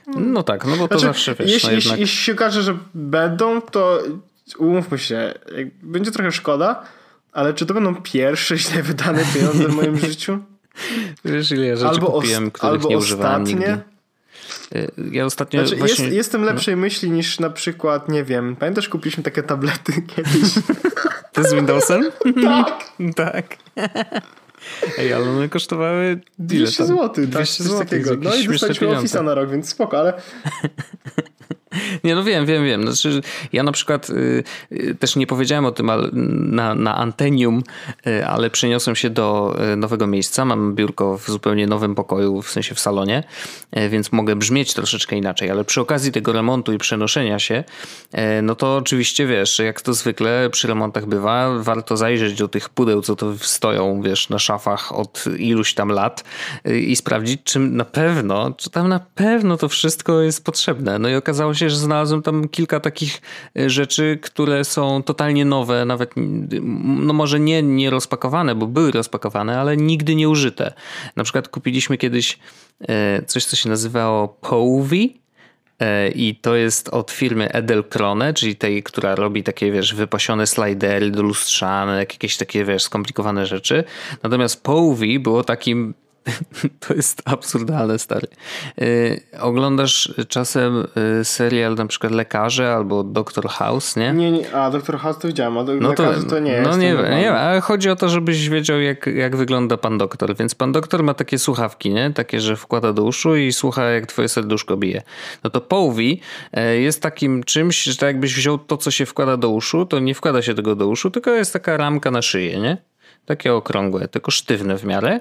No tak, no bo to znaczy, zawsze wiesz. Jeśli, no jednak... jeśli się okaże, że będą, to umówmy się, będzie trochę szkoda, ale czy to będą pierwsze źle wydane pieniądze w moim życiu? Wiesz, ile ja rzeczy albo kupiłem, których albo nie używałem ostatnie, nigdy. Ja ostatnio znaczy, właśnie... jest, jestem lepszej no. myśli niż na przykład, nie wiem, pamiętasz, kupiliśmy takie tablety kiedyś? To z Windowsem? tak. tak. Ej, ale one kosztowały 200 zł, tak? 200 zł. Takiego. No i dostaliśmy Office'a na rok, więc spoko, ale nie, no wiem, wiem, wiem. Znaczy, ja na przykład y, y, też nie powiedziałem o tym ale, na, na Antenium, y, ale przeniosłem się do y, nowego miejsca. Mam biurko w zupełnie nowym pokoju, w sensie w salonie, y, więc mogę brzmieć troszeczkę inaczej, ale przy okazji tego remontu i przenoszenia się, y, no to oczywiście wiesz, jak to zwykle przy remontach bywa, warto zajrzeć do tych pudeł, co to stoją, wiesz, na szafach od iluś tam lat i sprawdzić, czy na pewno, czy tam na pewno to wszystko jest potrzebne. No i okazało się, że znalazłem tam kilka takich e, rzeczy, które są totalnie nowe, nawet no może nie, nie rozpakowane, bo były rozpakowane, ale nigdy nie użyte. Na przykład kupiliśmy kiedyś e, coś, co się nazywało Powi. E, I to jest od firmy Edelkrone, czyli tej, która robi takie, wiesz, wypasione slidery lustrzane, jakieś takie, wiesz, skomplikowane rzeczy. Natomiast Powi było takim To jest absurdalne, stary. Yy, oglądasz czasem yy, serial na przykład Lekarze albo Doctor House, nie? Nie, nie a Doctor House to widziałem, a do, no to, to nie No nie, nie, nie, ale chodzi o to, żebyś wiedział jak, jak wygląda pan doktor. Więc pan doktor ma takie słuchawki, nie? Takie, że wkłada do uszu i słucha jak twoje serduszko bije. No to Powi yy, jest takim czymś, że tak jakbyś wziął to, co się wkłada do uszu, to nie wkłada się tego do uszu, tylko jest taka ramka na szyję, nie? Takie okrągłe, tylko sztywne w miarę.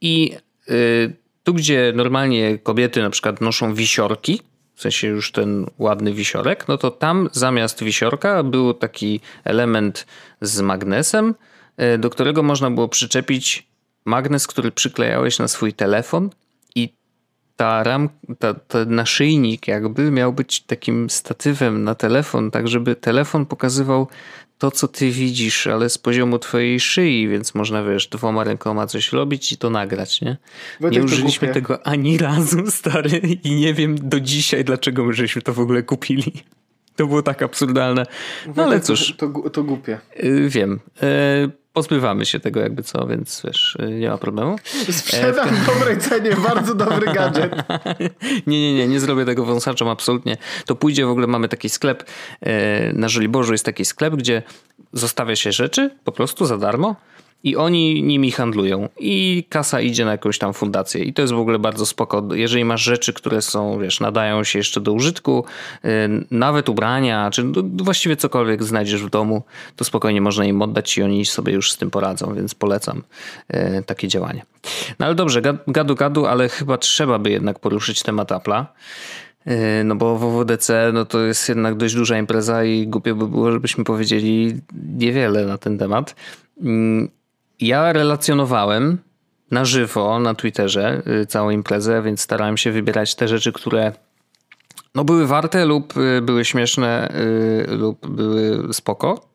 I y, tu, gdzie normalnie kobiety na przykład noszą wisiorki, w sensie już ten ładny wisiorek, no to tam zamiast wisiorka był taki element z magnesem, y, do którego można było przyczepić magnes, który przyklejałeś na swój telefon ta ram, ta, ten naszyjnik jakby miał być takim statywem na telefon, tak żeby telefon pokazywał to, co ty widzisz, ale z poziomu twojej szyi, więc można, wiesz, dwoma rękoma coś robić i to nagrać, nie? nie użyliśmy tego ani razu, stary, i nie wiem do dzisiaj, dlaczego my żeśmy to w ogóle kupili. To było tak absurdalne. No ale cóż. To, to, to głupie. Y, wiem. Y, pozbywamy się tego jakby co, więc wiesz, nie ma problemu. Sprzedam w dobrej cenie, bardzo dobry gadżet. nie, nie, nie, nie zrobię tego wąsaczom absolutnie. To pójdzie, w ogóle mamy taki sklep, e, na Żoliborzu jest taki sklep, gdzie zostawia się rzeczy po prostu za darmo i oni nimi handlują i kasa idzie na jakąś tam fundację i to jest w ogóle bardzo spoko. Jeżeli masz rzeczy, które są, wiesz, nadają się jeszcze do użytku, yy, nawet ubrania, czy właściwie cokolwiek znajdziesz w domu, to spokojnie można im oddać i oni sobie już z tym poradzą, więc polecam yy, takie działanie. No ale dobrze, gadu gadu, ale chyba trzeba by jednak poruszyć temat Apple'a. Yy, no bo WWDC no to jest jednak dość duża impreza i głupio by było, żebyśmy powiedzieli niewiele na ten temat. Ja relacjonowałem na żywo na Twitterze y, całą imprezę, więc starałem się wybierać te rzeczy, które no były warte lub y, były śmieszne y, lub były spoko.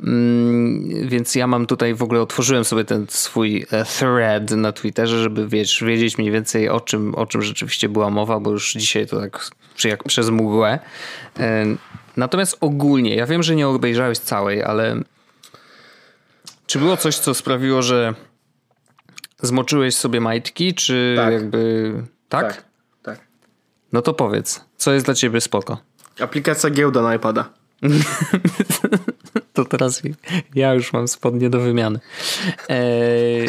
Mm, więc ja mam tutaj w ogóle otworzyłem sobie ten swój e, thread na Twitterze, żeby wiesz, wiedzieć mniej więcej o czym, o czym rzeczywiście była mowa, bo już dzisiaj to tak jak przez mgłę. E, natomiast ogólnie, ja wiem, że nie obejrzałeś całej, ale Czy było coś, co sprawiło, że zmoczyłeś sobie majtki, czy tak. jakby... Tak? tak? Tak. No to powiedz, co jest dla ciebie spoko? Aplikacja giełda na iPada. to teraz ja już mam spodnie do wymiany. Eee...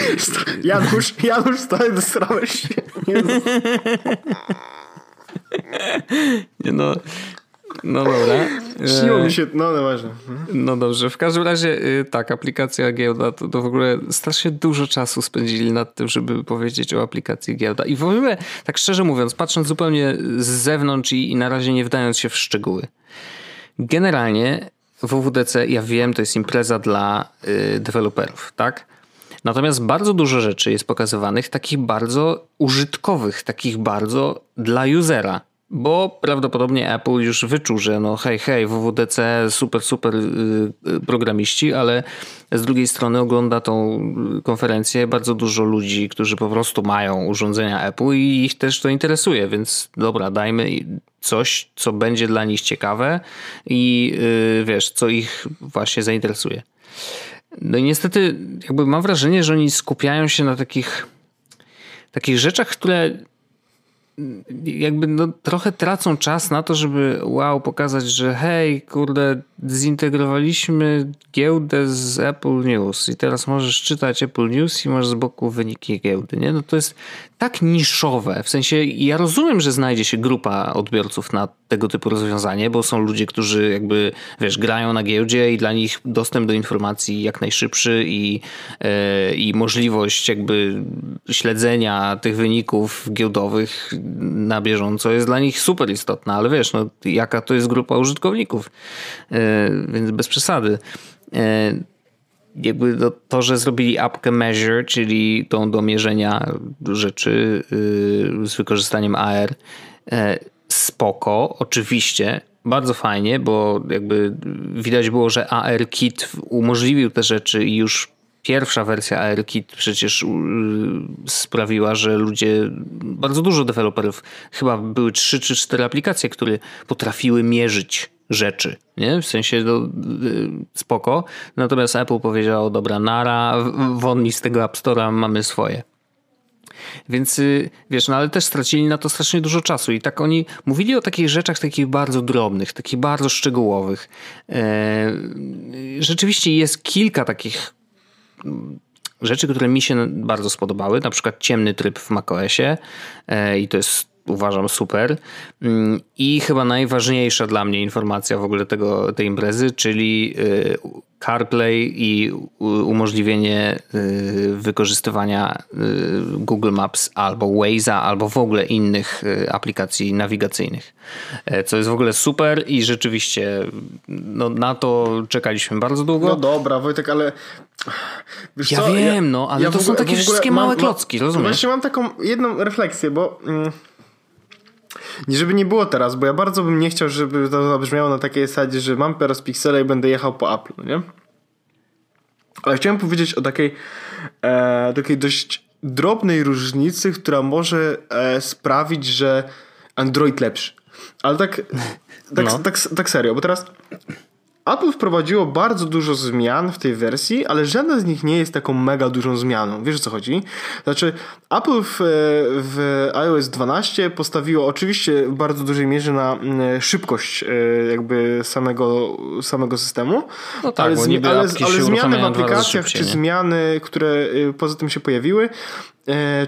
Janusz, Janusz, stary, dostałeś się. Nie no, no dobra. Śniło mi się, no ważne. No dobrze, w każdym razie y, tak, aplikacja Giełda to, to w ogóle strasznie dużo czasu spędzili nad tym, żeby powiedzieć o aplikacji Giełda. I w ogóle, tak szczerze mówiąc, patrząc zupełnie z zewnątrz i, i na razie nie wdając się w szczegóły. Generalnie WWDC, ja wiem, to jest impreza dla y, deweloperów, tak? Natomiast bardzo dużo rzeczy jest pokazywanych takich bardzo użytkowych, takich bardzo dla usera. Bo prawdopodobnie Apple już wyczuł, że no hej, hej, WWDC, super, super y, y, programiści, ale z drugiej strony ogląda tą konferencję bardzo dużo ludzi, którzy po prostu mają urządzenia Apple i ich też to interesuje, więc dobra, dajmy coś, co będzie dla nich ciekawe i yy, wiesz, co ich właśnie zainteresuje. No i niestety jakby mam wrażenie, że oni skupiają się na takich takich rzeczach, które jakby no, trochę tracą czas na to, żeby wow, pokazać, że hej, kurde, zintegrowaliśmy giełdę z Apple News i teraz możesz czytać Apple News i masz z boku wyniki giełdy, nie? No to jest tak niszowe, w sensie ja rozumiem, że znajdzie się grupa odbiorców na tego typu rozwiązanie, bo są ludzie, którzy jakby, wiesz, grają na giełdzie i dla nich dostęp do informacji jak najszybszy i, yy, i możliwość jakby śledzenia tych wyników giełdowych na bieżąco jest dla nich super istotna, ale wiesz, no jaka to jest grupa użytkowników, yy, więc bez przesady. Yy, jakby to, że zrobili apkę Measure, czyli tą do mierzenia rzeczy z wykorzystaniem AR, spoko, oczywiście, bardzo fajnie, bo jakby widać było, że ARKit umożliwił te rzeczy i już pierwsza wersja ARKit przecież y, sprawiła, że ludzie, bardzo dużo deweloperów, chyba były trzy czy cztery aplikacje, które potrafiły mierzyć rzeczy, nie? W sensie no, y, spoko. Natomiast Apple powiedziało, dobra, nara, won mi z tego App Store'a, mamy swoje. Więc y, wiesz, no ale też stracili na to strasznie dużo czasu i tak oni mówili o takich rzeczach takich bardzo drobnych, takich bardzo szczegółowych. E, rzeczywiście jest kilka takich rzeczy, które mi się bardzo spodobały, na przykład ciemny tryb w macOSie e, i to jest uważam super. Mm, I chyba najważniejsza dla mnie informacja w ogóle tego, tej imprezy, czyli y, CarPlay i umożliwienie y, wykorzystywania y, Google Maps albo Waze'a, albo w ogóle innych aplikacji nawigacyjnych. E, co jest w ogóle super i rzeczywiście no, na to czekaliśmy bardzo długo. No dobra, Wojtek, ale Wiesz ja co? wiem, ja, no, ale ja to ogóle, są takie wszystkie małe klocki, rozumiesz? Właśnie mam taką jedną refleksję, bo... Mm, żeby nie było teraz, bo ja bardzo bym nie chciał, żeby to zabrzmiało na takiej zasadzie, że mam teraz Pixela i będę jechał po Apple, nie? Ale chciałem powiedzieć o takiej, e, takiej dość drobnej różnicy, która może e, sprawić, że Android lepszy. Ale tak, tak, no. tak, tak, tak serio, bo teraz Apple wprowadziło bardzo dużo zmian w tej wersji, ale żadna z nich nie jest taką mega dużą zmianą. Wiesz o co chodzi? Znaczy, Apple w, w iOS 12 postawiło oczywiście w bardzo dużej mierze na szybkość e, jakby samego, samego systemu, no tak, ale, zmi- ale, ale zmiany w aplikacjach czy zmiany, które e, poza tym się pojawiły, E,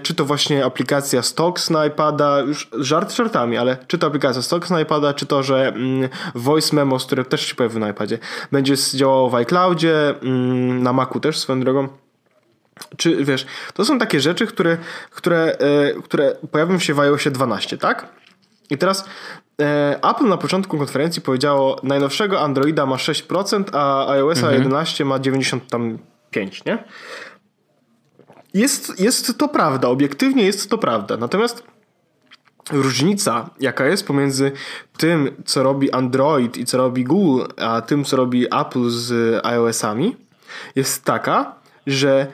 czy to właśnie aplikacja Stocks na iPada, już żart żartami, ale czy to aplikacja Stocks na iPada, czy to, że mm, Voice Memos, które też się pojawiły na iPadzie, będzie działało w iCloudzie, mm, na Macu też swoją drogą. Czy wiesz, to są takie rzeczy, które, które, e, które pojawią się w iOSie 12, tak? I teraz e, Apple na początku konferencji powiedziało, najnowszego Androida ma 6%, a iOS mhm. 11 ma 95%, nie? Jest, jest to prawda, obiektywnie jest to prawda. Natomiast różnica, jaka jest pomiędzy tym, co robi Android i co robi Google, a tym, co robi Apple z iOS-ami, jest taka, że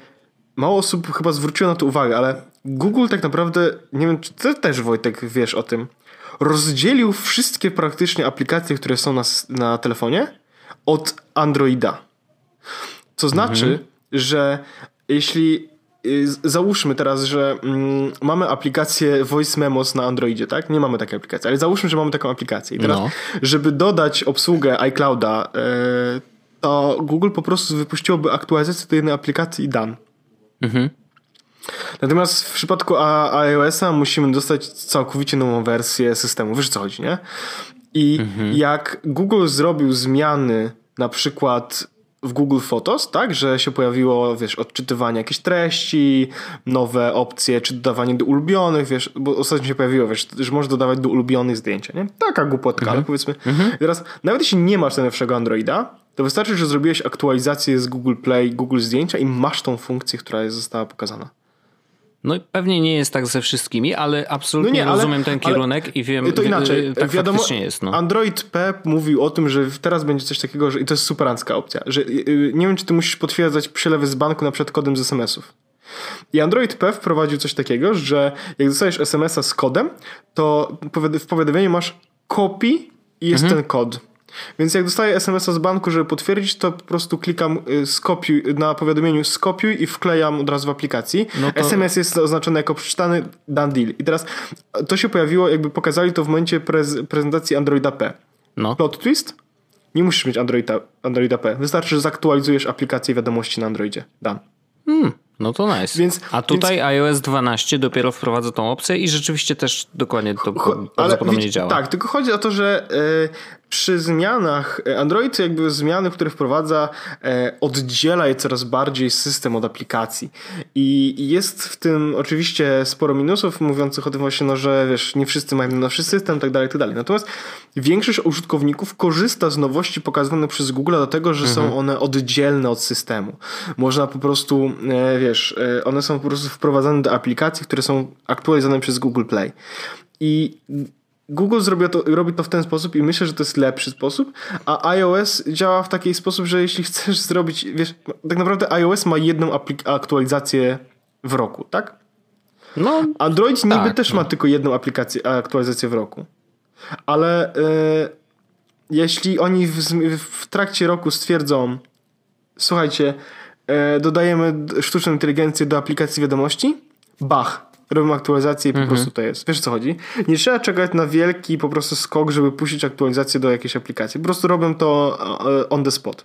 mało osób chyba zwróciło na to uwagę, ale Google tak naprawdę, nie wiem, czy ty też Wojtek wiesz o tym, rozdzielił wszystkie praktycznie aplikacje, które są na, na telefonie od Androida. Co znaczy, mhm że jeśli załóżmy teraz, że mm, mamy aplikację Voice Memos na Androidzie, tak? Nie mamy takiej aplikacji, ale załóżmy, że mamy taką aplikację. I teraz, no. żeby dodać obsługę iClouda, yy, to Google po prostu wypuściłoby aktualizację tej jednej aplikacji i dan. Mhm. Natomiast w przypadku iOS-a musimy dostać całkowicie nową wersję systemu. Wiesz co chodzi, nie? I mhm. jak Google zrobił zmiany na przykład w Google Photos, tak, że się pojawiło, wiesz, odczytywanie jakichś treści, nowe opcje, czy dodawanie do ulubionych, wiesz, bo ostatnio się pojawiło, wiesz, że możesz dodawać do ulubionych zdjęcia, nie? Taka głupotka, mhm. powiedzmy. Mhm. Teraz, nawet jeśli nie masz najnowszego Androida, to wystarczy, że zrobiłeś aktualizację z Google Play, Google Zdjęcia i masz tą funkcję, która została pokazana. No pewnie nie jest tak ze wszystkimi, ale absolutnie no nie, ale, rozumiem ten kierunek i wiem, to inaczej. tak wiadomo, jest. No. Android P mówił o tym, że teraz będzie coś takiego, że i to jest superancka opcja, że y, y, nie wiem, czy ty musisz potwierdzać przelewy z banku na przykład kodem z SMS-ów. I Android P wprowadził coś takiego, że jak dostajesz SMS-a z kodem, to w powiadomieniu masz kopii i jest mhm. ten kod. Więc jak dostaję SMS-a z banku, żeby potwierdzić, to po prostu klikam y, skopiuj, na powiadomieniu skopiuj i wklejam od razu w aplikacji. No to... SMS jest oznaczony jako przeczytany, done deal. I teraz to się pojawiło, jakby pokazali to w momencie prez prezentacji Androida P. No. Plot twist? Nie musisz mieć Androida, Androida P. Wystarczy, że zaktualizujesz aplikację wiadomości na Androidzie. Done. Hmm. No to nice. Więc, A tutaj więc... iOS 12 dopiero wprowadza tą opcję i rzeczywiście też dokładnie to prawdopodobnie działa. Tak, tylko chodzi o to, że y, przy zmianach e, Android jakby zmiany, które wprowadza e, oddziela je coraz bardziej system od aplikacji i jest w tym oczywiście sporo minusów mówiących o tym właśnie, no, że wiesz, nie wszyscy mają najnowszy system, tak dalej, tak dalej. Natomiast większość użytkowników korzysta z nowości pokazywanych przez Google dlatego, że mhm. są one oddzielne od systemu. Można po prostu, e, wiesz, one są po prostu wprowadzane do aplikacji, które są aktualizowane przez Google Play. I Google zrobi to, robi to w ten sposób i myślę, że to jest lepszy sposób, a iOS działa w taki sposób, że jeśli chcesz zrobić, wiesz, tak naprawdę iOS ma jedną aktualizację w roku, tak? No, Android tak, niby też no. ma tylko jedną aplikację, aktualizację w roku. Ale y, jeśli oni w, w, trakcie roku stwierdzą, słuchajcie, y, dodajemy sztuczną inteligencję do aplikacji wiadomości, bach, robimy aktualizację i po mhm. prostu to jest. Wiesz co chodzi? Nie trzeba czekać na wielki po prostu skok, żeby puścić aktualizację do jakiejś aplikacji. Po prostu robią to e, on the spot.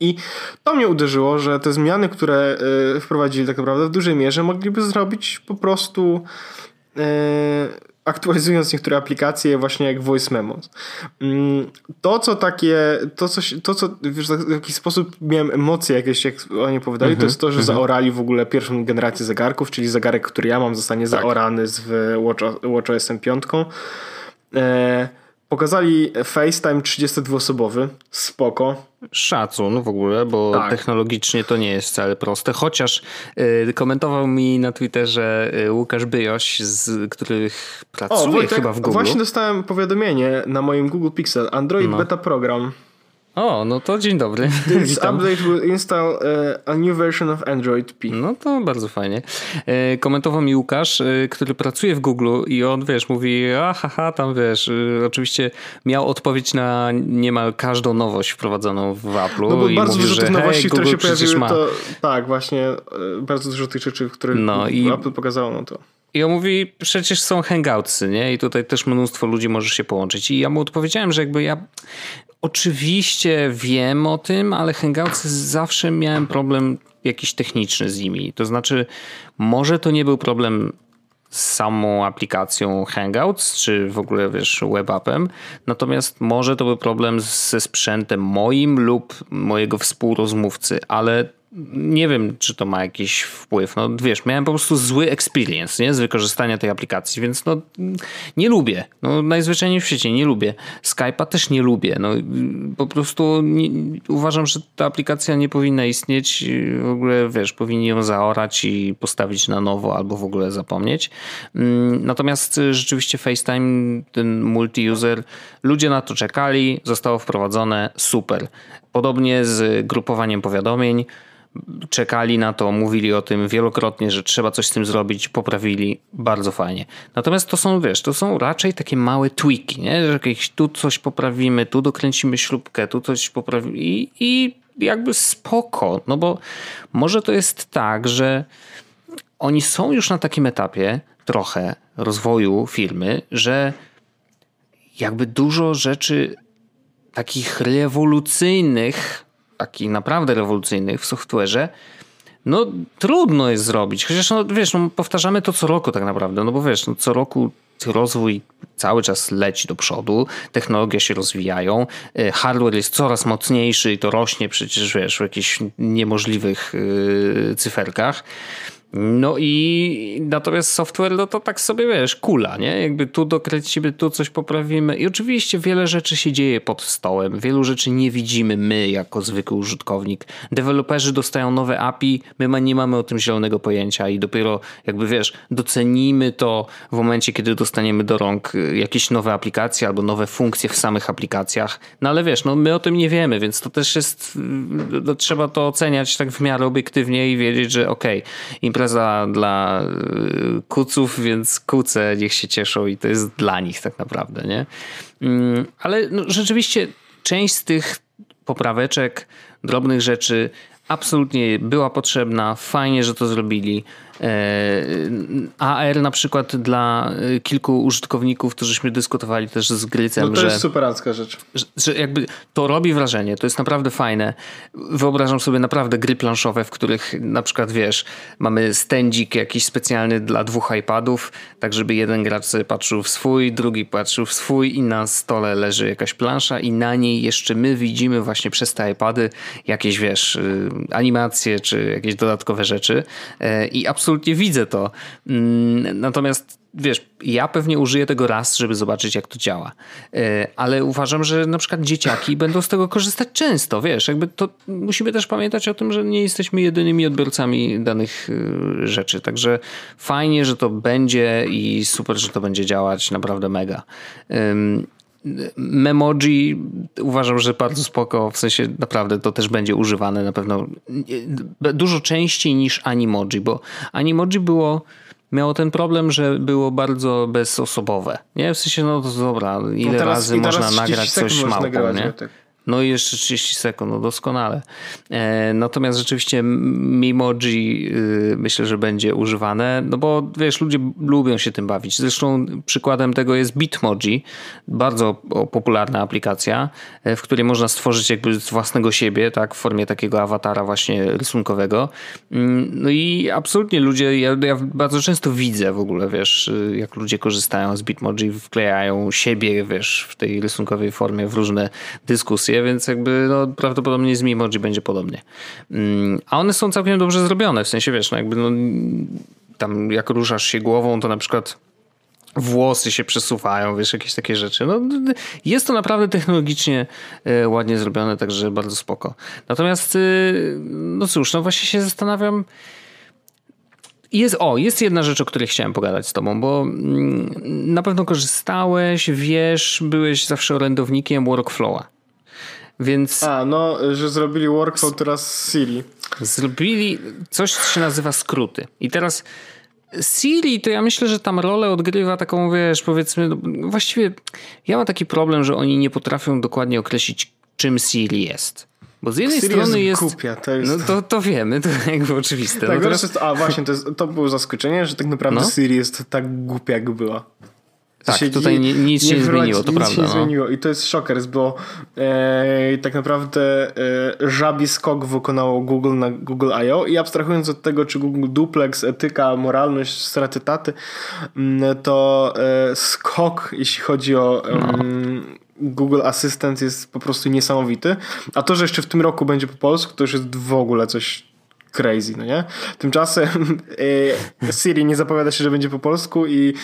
I to mnie uderzyło, że te zmiany, które e, wprowadzili tak naprawdę w dużej mierze mogliby zrobić po prostu e, aktualizując niektóre aplikacje, właśnie jak Voice Memos. Mm, to, co takie, to, co, to, co wiesz, w jakiś sposób miałem emocje jakieś, jak oni opowiadali, to jest to, że mhm. zaorali w ogóle pierwszą generację zegarków, czyli zegarek, który ja mam, zostanie tak. zaorany z Watch, WatchOS 5. E, Pokazali FaceTime 32-osobowy, spoko. Szacun w ogóle, bo tak. technologicznie to nie jest wcale proste. Chociaż y, komentował mi na Twitterze y, Łukasz Byjoś, z których pracuje o, Wojtek, chyba w Google. Właśnie dostałem powiadomienie na moim Google Pixel. Android no. Beta Program. O, no to dzień dobry. This Witam. update will install uh, a new version of Android P. No to bardzo fajnie. E, komentował mi Łukasz, e, który pracuje w Google i on, wiesz, mówi, aha, tam wiesz, e, oczywiście miał odpowiedź na niemal każdą nowość wprowadzoną w Apple'u. No bo i bardzo mówił, dużo tych nowości, które się pojawiły, ma. to tak, właśnie, bardzo dużo tych rzeczy, które no i... Apple pokazało, no to... I on mówi, przecież są hangoutsy, nie? I tutaj też mnóstwo ludzi może się połączyć. I ja mu odpowiedziałem, że jakby ja Oczywiście wiem o tym, ale Hangouts zawsze miałem problem jakiś techniczny z nimi. To znaczy, może to nie był problem z samą aplikacją Hangouts, czy w ogóle wiesz, webapem. Natomiast może to był problem ze sprzętem moim lub mojego współrozmówcy, ale nie wiem, czy to ma jakiś wpływ. No wiesz, miałem po prostu zły experience nie? z wykorzystania tej aplikacji, więc no nie lubię. No najzwyczajniej w świecie nie lubię. Skype'a też nie lubię. No po prostu nie, uważam, że ta aplikacja nie powinna istnieć. W ogóle wiesz, powinni ją zaorać i postawić na nowo albo w ogóle zapomnieć. Mm, natomiast rzeczywiście FaceTime, ten multi-user, ludzie na to czekali, zostało wprowadzone, super. Podobnie z grupowaniem powiadomień czekali na to, mówili o tym wielokrotnie, że trzeba coś z tym zrobić, poprawili, bardzo fajnie. Natomiast to są, wiesz, to są raczej takie małe tweaki, nie? że jakieś tu coś poprawimy, tu dokręcimy śrubkę, tu coś poprawimy i, i jakby spoko, no bo może to jest tak, że oni są już na takim etapie trochę rozwoju firmy, że jakby dużo rzeczy takich rewolucyjnych, takich naprawdę rewolucyjnych w software'ze, no trudno jest zrobić. Chociaż no, wiesz, no, powtarzamy to co roku tak naprawdę, no bo wiesz, no, co roku rozwój cały czas leci do przodu, technologie się rozwijają, y, hardware jest coraz mocniejszy i to rośnie przecież wiesz w jakichś niemożliwych yy, cyferkach. No i natomiast software, no to tak sobie wiesz, kula, nie? Jakby tu dokręcimy, tu coś poprawimy. I oczywiście wiele rzeczy się dzieje pod stołem. Wielu rzeczy nie widzimy my jako zwykły użytkownik. Deweloperzy dostają nowe API, my nie mamy o tym zielonego pojęcia i dopiero jakby wiesz, docenimy to w momencie, kiedy dostaniemy do rąk y, jakieś nowe aplikacje albo nowe funkcje w samych aplikacjach. No ale wiesz, no my o tym nie wiemy, więc to też jest, y, no, trzeba to oceniać tak w miarę obiektywnie i wiedzieć, że okej, okay, impreza dla y, kuców, więc kuce niech się cieszą i to jest dla nich tak naprawdę, nie? Mm, ale no, rzeczywiście część z tych popraweczek, drobnych rzeczy absolutnie była potrzebna. Fajnie, że to zrobili. E, AR na przykład dla e, kilku użytkowników, którzyśmy dyskutowali też z Grycem, no to że, jest superancka rzecz. Że, że, jakby to robi wrażenie, to jest naprawdę fajne. Wyobrażam sobie naprawdę gry planszowe, w których na przykład wiesz, mamy stędzik jakiś specjalny dla dwóch iPadów, tak żeby jeden gracz patrzył w swój, drugi patrzył w swój i na stole leży jakaś plansza i na niej jeszcze my widzimy właśnie przez te iPady jakieś wiesz, y, animacje czy jakieś dodatkowe rzeczy e, i absolutnie absolutnie widzę to. Mm, natomiast wiesz, ja pewnie użyję tego raz, żeby zobaczyć, jak to działa. E, ale uważam, że na przykład dzieciaki będą z tego korzystać często, wiesz, jakby to musimy też pamiętać o tym, że nie jesteśmy jedynymi odbiorcami danych e, rzeczy. Także fajnie, że to będzie i super, że to będzie działać, naprawdę mega. Memoji uważam, że bardzo spoko, w sensie naprawdę to też będzie używane na pewno dużo częściej niż Animoji, bo Animoji było miało ten problem, że było bardzo bezosobowe. Nie? W sensie, no to dobra, ile no teraz, razy można nagrać coś małpą, nie? Tak. No i jeszcze 30 sekund, no doskonale. E, natomiast rzeczywiście Mimoji y, myślę, że będzie używane, no bo wiesz, ludzie lubią się tym bawić. Zresztą przykładem tego jest Bitmoji, bardzo popularna aplikacja, e, w której można stworzyć jakby z własnego siebie, tak, w formie takiego awatara właśnie rysunkowego. Mm, no i absolutnie ludzie, ja, ja bardzo często widzę w ogóle, wiesz, y, jak ludzie korzystają z Bitmoji, wklejają siebie, wiesz, w tej rysunkowej formie w różne dyskusje więc jakby no, prawdopodobnie z Mimoji będzie podobnie. Mm, a one są całkiem dobrze zrobione, w sensie wiesz, no jakby no, tam jak ruszasz się głową, to na przykład włosy się przesuwają, wiesz, jakieś takie rzeczy. No, jest to naprawdę technologicznie e, ładnie zrobione, także bardzo spoko. Natomiast, e, no cóż, no właśnie się zastanawiam, jest, o, jest jedna rzecz, o której chciałem pogadać z tobą, bo mm, na pewno korzystałeś, wiesz, byłeś zawsze orędownikiem workflowa. Więc... A, no, że zrobili workflow teraz z Siri. Zrobili coś, co się nazywa skróty. I teraz Siri, to ja myślę, że tam rolę odgrywa taką, wiesz, powiedzmy, no, właściwie ja mam taki problem, że oni nie potrafią dokładnie określić, czym Siri jest. Bo z jednej Siri strony jest. jest głupia, to jest... No to, to wiemy, to jakby oczywiste. Tak, no teraz... jest, a właśnie, to, jest, to było zaskoczenie, że tak naprawdę no? Siri jest tak głupia, jak była. Tak, się tutaj nie, nic się nie zmieniło, to nic prawda. Nic się nie no. zmieniło i to jest szokers, bo e, tak naprawdę e, żabi skok wykonało Google na Google I.O. i abstrahując od tego, czy Google Duplex, etyka, moralność, straty taty, mm, to e, skok, jeśli chodzi o no. Google Assistant jest po prostu niesamowity. A to, że jeszcze w tym roku będzie po polsku, to już jest w ogóle coś crazy, no nie? Tymczasem e, Siri nie zapowiada się, że będzie po polsku i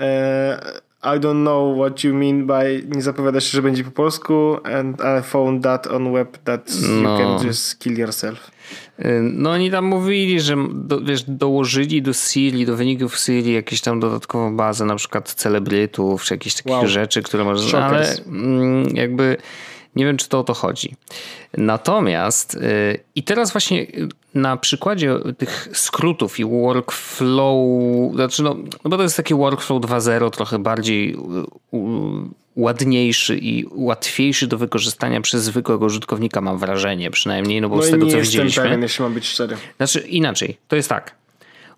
e, I don't know what you mean by nie zapowiada się, że będzie po polsku and I found that on web that no. you can just kill yourself. E, no oni tam mówili, że do, wiesz, dołożyli do Siri, do wyników Siri jakieś tam dodatkową bazę, na przykład celebrytów, czy jakieś takich wow. rzeczy, które można... Ale mm, jakby nie wiem, czy to o to chodzi. Natomiast yy, i teraz właśnie na przykładzie tych skrótów i workflow, znaczy no, no bo to jest taki workflow 2.0 trochę bardziej ładniejszy i łatwiejszy do wykorzystania przez zwykłego użytkownika, mam wrażenie przynajmniej, no bo no z tego co widzieliśmy. Pewien, jeśli mam być szczery. Znaczy inaczej, to jest tak.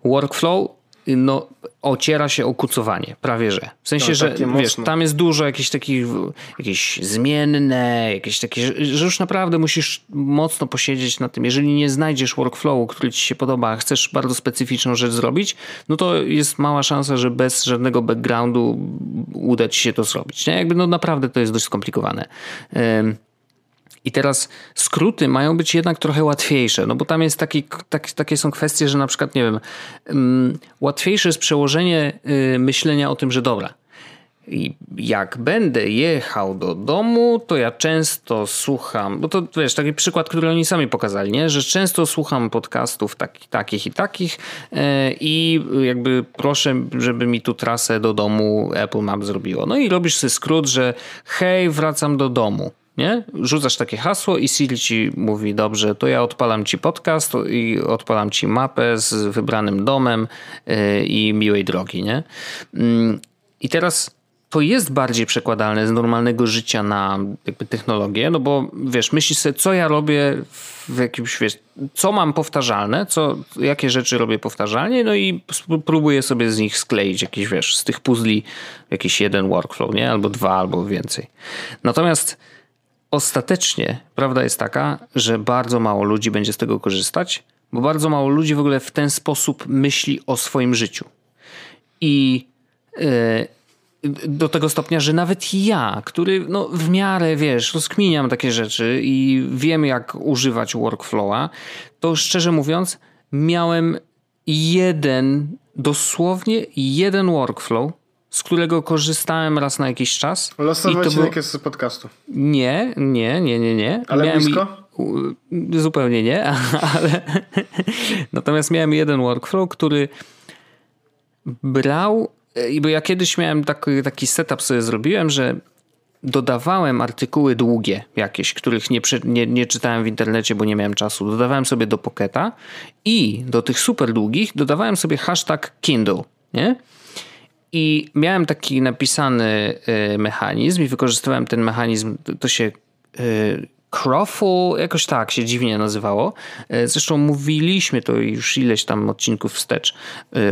Workflow no, ociera się o kucowanie, prawie że. W sensie, no, że wiesz, tam jest dużo jakichś takich, jakieś zmienne, jakieś takie, że już naprawdę musisz mocno posiedzieć na tym. Jeżeli nie znajdziesz workflowu, który ci się podoba, a chcesz bardzo specyficzną rzecz zrobić, no to jest mała szansa, że bez żadnego backgroundu uda ci się to zrobić. Nie? Jakby no naprawdę to jest dość skomplikowane. I teraz skróty mają być jednak trochę łatwiejsze, no bo tam jest taki, tak, takie są kwestie, że na przykład, nie wiem, um, łatwiejsze jest przełożenie y, myślenia o tym, że dobra, i jak będę jechał do domu, to ja często słucham, bo to wiesz, taki przykład, który oni sami pokazali, nie? że często słucham podcastów taki, takich i takich yy, i jakby proszę, żeby mi tu trasę do domu Apple Map zrobiło. No i robisz sobie skrót, że hej, wracam do domu nie? Rzucasz takie hasło i Siri ci mówi, dobrze, to ja odpalam ci podcast i odpalam ci mapę z wybranym domem y, i miłej drogi, nie? Mm, I teraz to jest bardziej przekładalne z normalnego życia na jakby technologię, no bo wiesz, myślisz sobie, co ja robię w jakimś, wiesz, co mam powtarzalne, co, jakie rzeczy robię powtarzalnie, no i próbuję sobie z nich skleić jakiś, wiesz, z tych puzli jakiś jeden workflow, nie? Albo dwa, albo więcej. Natomiast ostatecznie prawda jest taka, że bardzo mało ludzi będzie z tego korzystać, bo bardzo mało ludzi w ogóle w ten sposób myśli o swoim życiu. I yy, do tego stopnia, że nawet ja, który no, w miarę, wiesz, rozkminiam takie rzeczy i wiem, jak używać workflowa, to szczerze mówiąc, miałem jeden, dosłownie jeden workflow, z którego korzystałem raz na jakiś czas. Losowy odcinek było... jest z podcastu. Nie, nie, nie, nie, nie. Ale miałem blisko? I... Zupełnie nie, ale natomiast miałem jeden workflow, który brał, bo ja kiedyś miałem taki, taki setup sobie zrobiłem, że dodawałem artykuły długie jakieś, których nie, nie, nie, czytałem w internecie, bo nie miałem czasu. Dodawałem sobie do Pocketa i do tych super długich dodawałem sobie hashtag Kindle, nie? I miałem taki napisany y, mechanizm i wykorzystywałem ten mechanizm, to się y, Crofu, jakoś tak się dziwnie nazywało. Y, zresztą mówiliśmy to już ileś tam odcinków wstecz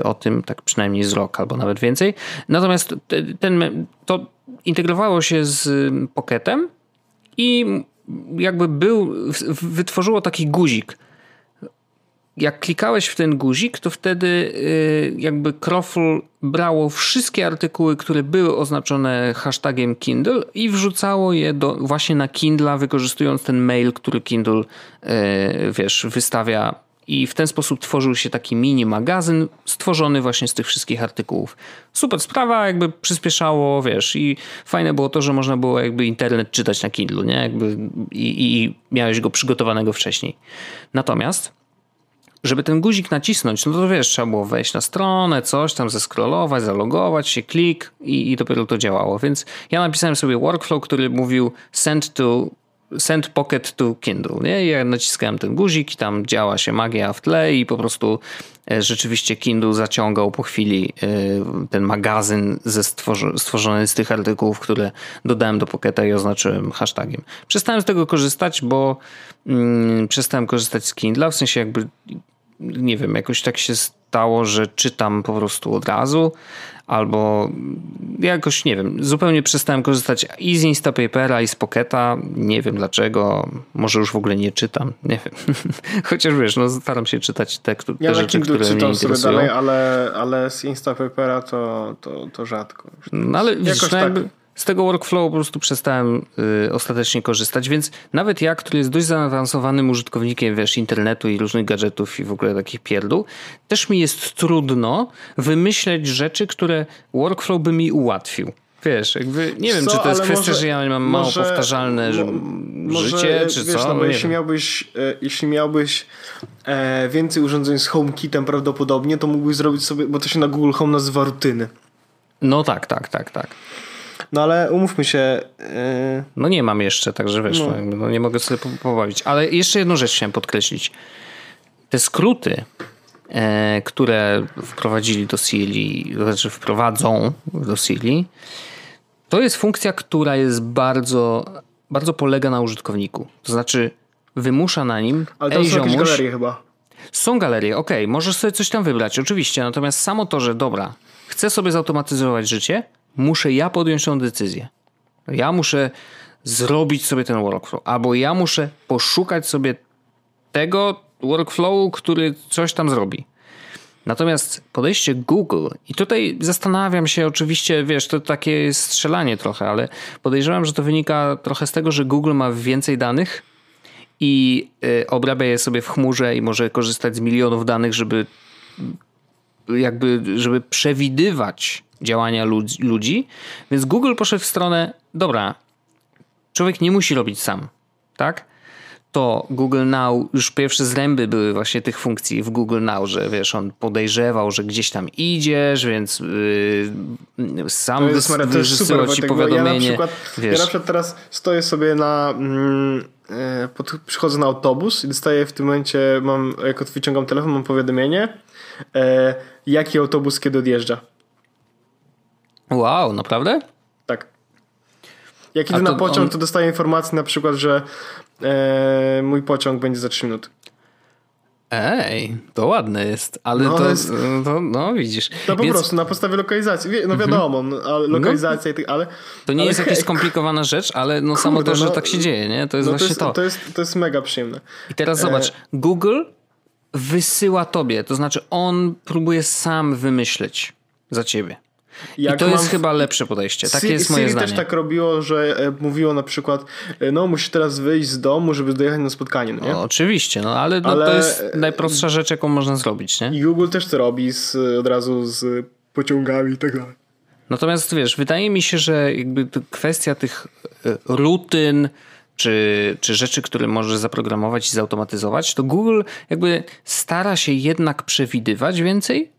o tym, tak przynajmniej z rok albo nawet więcej. Natomiast ten, to integrowało się z Pocketem i jakby był, wytworzyło taki guzik jak klikałeś w ten guzik, to wtedy y, jakby Crofl brało wszystkie artykuły, które były oznaczone hashtagiem Kindle i wrzucało je do, właśnie na Kindle, wykorzystując ten mail, który Kindle y, wiesz, wystawia i w ten sposób tworzył się taki mini magazyn stworzony właśnie z tych wszystkich artykułów. Super sprawa, jakby przyspieszało, wiesz, i fajne było to, że można było jakby internet czytać na Kindle, nie? Jakby i, i miałeś go przygotowanego wcześniej. Natomiast żeby ten guzik nacisnąć, no to wiesz, trzeba było wejść na stronę, coś tam zeskrolować, zalogować się, klik i, i dopiero to działało. Więc ja napisałem sobie workflow, który mówił send to Send Pocket to Kindle. Nie? Ja naciskałem ten guzik i tam działa się magia w tle i po prostu e, rzeczywiście Kindle zaciągał po chwili e, ten magazyn ze stworzony z tych artykułów, które dodałem do Pocketa i oznaczyłem hashtagiem. Przestałem z tego korzystać, bo mm, przestałem korzystać z Kindle, w sensie jakby nie wiem, jakoś tak się stało, że czytam po prostu od razu, albo jakoś, nie wiem, zupełnie przestałem korzystać i z Instapapera, i z Pocketa. Nie wiem dlaczego, może już w ogóle nie czytam, nie wiem. Chociaż wiesz, no staram się czytać te, te ja rzeczy, które mnie interesują. Sobie dalej, ale, ale z Instapapera to, to, to rzadko. No ale widzisz, no tak. Z tego workflowu po prostu przestałem y, ostatecznie korzystać, więc nawet ja, który jest dość zaawansowanym użytkownikiem, wiesz, internetu i różnych gadżetów i w ogóle takich pierdół, też mi jest trudno wymyśleć rzeczy, które workflow by mi ułatwił. Wiesz, jakby nie wiem, co, czy to jest kwestia, może, że ja mam mało może, powtarzalne może, życie, czy wiesz, co? No, jeśli, miałbyś, e, jeśli miałbyś e, więcej urządzeń z HomeKitem prawdopodobnie, to mógłbyś zrobić sobie, bo to się na Google Home nazywa rutyny. No tak, tak, tak, tak. No ale umówmy się. Yy... No nie mam jeszcze, także wiesz, no. no nie mogę sobie pobawić. Ale jeszcze jedną rzecz chciałem podkreślić. Te skróty, e, które wprowadzili do Siri, znaczy wprowadzą do Siri, To jest funkcja, która jest bardzo, bardzo polega na użytkowniku. To znaczy wymusza na nim. Ale to są ziomuś, jakieś galerie chyba. Są galerie, ok, możesz sobie coś tam wybrać, oczywiście. Natomiast samo to, że dobra, chcę sobie zautomatyzować życie, muszę ja podjąć tą decyzję. Ja muszę zrobić sobie ten workflow, albo ja muszę poszukać sobie tego workflowu, który coś tam zrobi. Natomiast podejście Google, i tutaj zastanawiam się, oczywiście, wiesz, to takie strzelanie trochę, ale podejrzewam, że to wynika trochę z tego, że Google ma więcej danych i y, obrabia je sobie w chmurze i może korzystać z milionów danych, żeby jakby, żeby przewidywać działania ludzi. Więc Google poszedł w stronę, dobra, człowiek nie musi robić sam, tak? to Google Now, już pierwsze zręby były właśnie tych funkcji w Google Now, że wiesz, on podejrzewał, że gdzieś tam idziesz, więc yy, sam super, ci powiadomienie. Ja na, przykład, wiesz. ja na przykład teraz stoję sobie na... Mm, e, pod, przychodzę na autobus i dostaję w tym momencie, mam, jak wyciągam telefon, mam powiadomienie, e, jaki autobus kiedy odjeżdża. Wow, naprawdę? Tak. Jak idę na pociąg, on... to dostaję informację na przykład, że e, mój pociąg będzie za 3 minuty. Ej, to ładne jest, ale no, to, jest... to, no widzisz. No po Więc... prostu na podstawie lokalizacji. No mhm. wiadomo, no, lokalizacja no, ale... To nie ale jest jakaś skomplikowana rzecz, ale no Kurde, samo to, że no, tak się dzieje, nie? To jest no, właśnie to. Jest, to. To, jest, to jest mega przyjemne. I teraz zobacz, e... Google wysyła tobie, to znaczy on próbuje sam wymyśleć za ciebie. Jak I to jest chyba lepsze podejście. Takie jest moje Siri zdanie. też tak robiło, że e, mówiło na przykład, e, no musisz teraz wyjść z domu, żeby dojechać na spotkanie, no? No, oczywiście, no ale, no, ale, to jest najprostsza rzecz, jaką można zrobić, nie? I Google też to robi z, od razu z pociągami i tak dalej. Natomiast wiesz, wydaje mi się, że jakby kwestia tych e, rutyn, czy, czy rzeczy, które możesz zaprogramować i zautomatyzować, to Google jakby stara się jednak przewidywać więcej,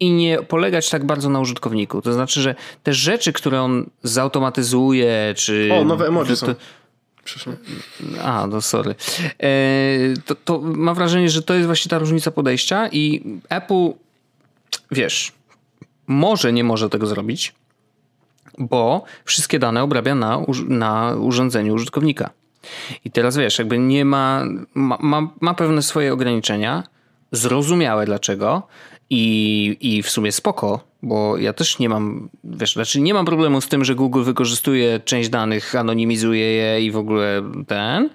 i nie polegać tak bardzo na użytkowniku. To znaczy, że te rzeczy, które on zautomatyzuje, czy. O, nowe emoji są. Przyszło. A, no sorry. E, to, to mam wrażenie, że to jest właśnie ta różnica podejścia i Apple, wiesz, może nie może tego zrobić, bo wszystkie dane obrabia na, na urządzeniu użytkownika. I teraz wiesz, jakby nie ma, ma, ma, ma pewne swoje ograniczenia, zrozumiałe dlaczego, i, i w sumie spoko, bo ja też nie mam, wiesz, znaczy nie mam problemu z tym, że Google wykorzystuje część danych, anonimizuje je i w ogóle ten.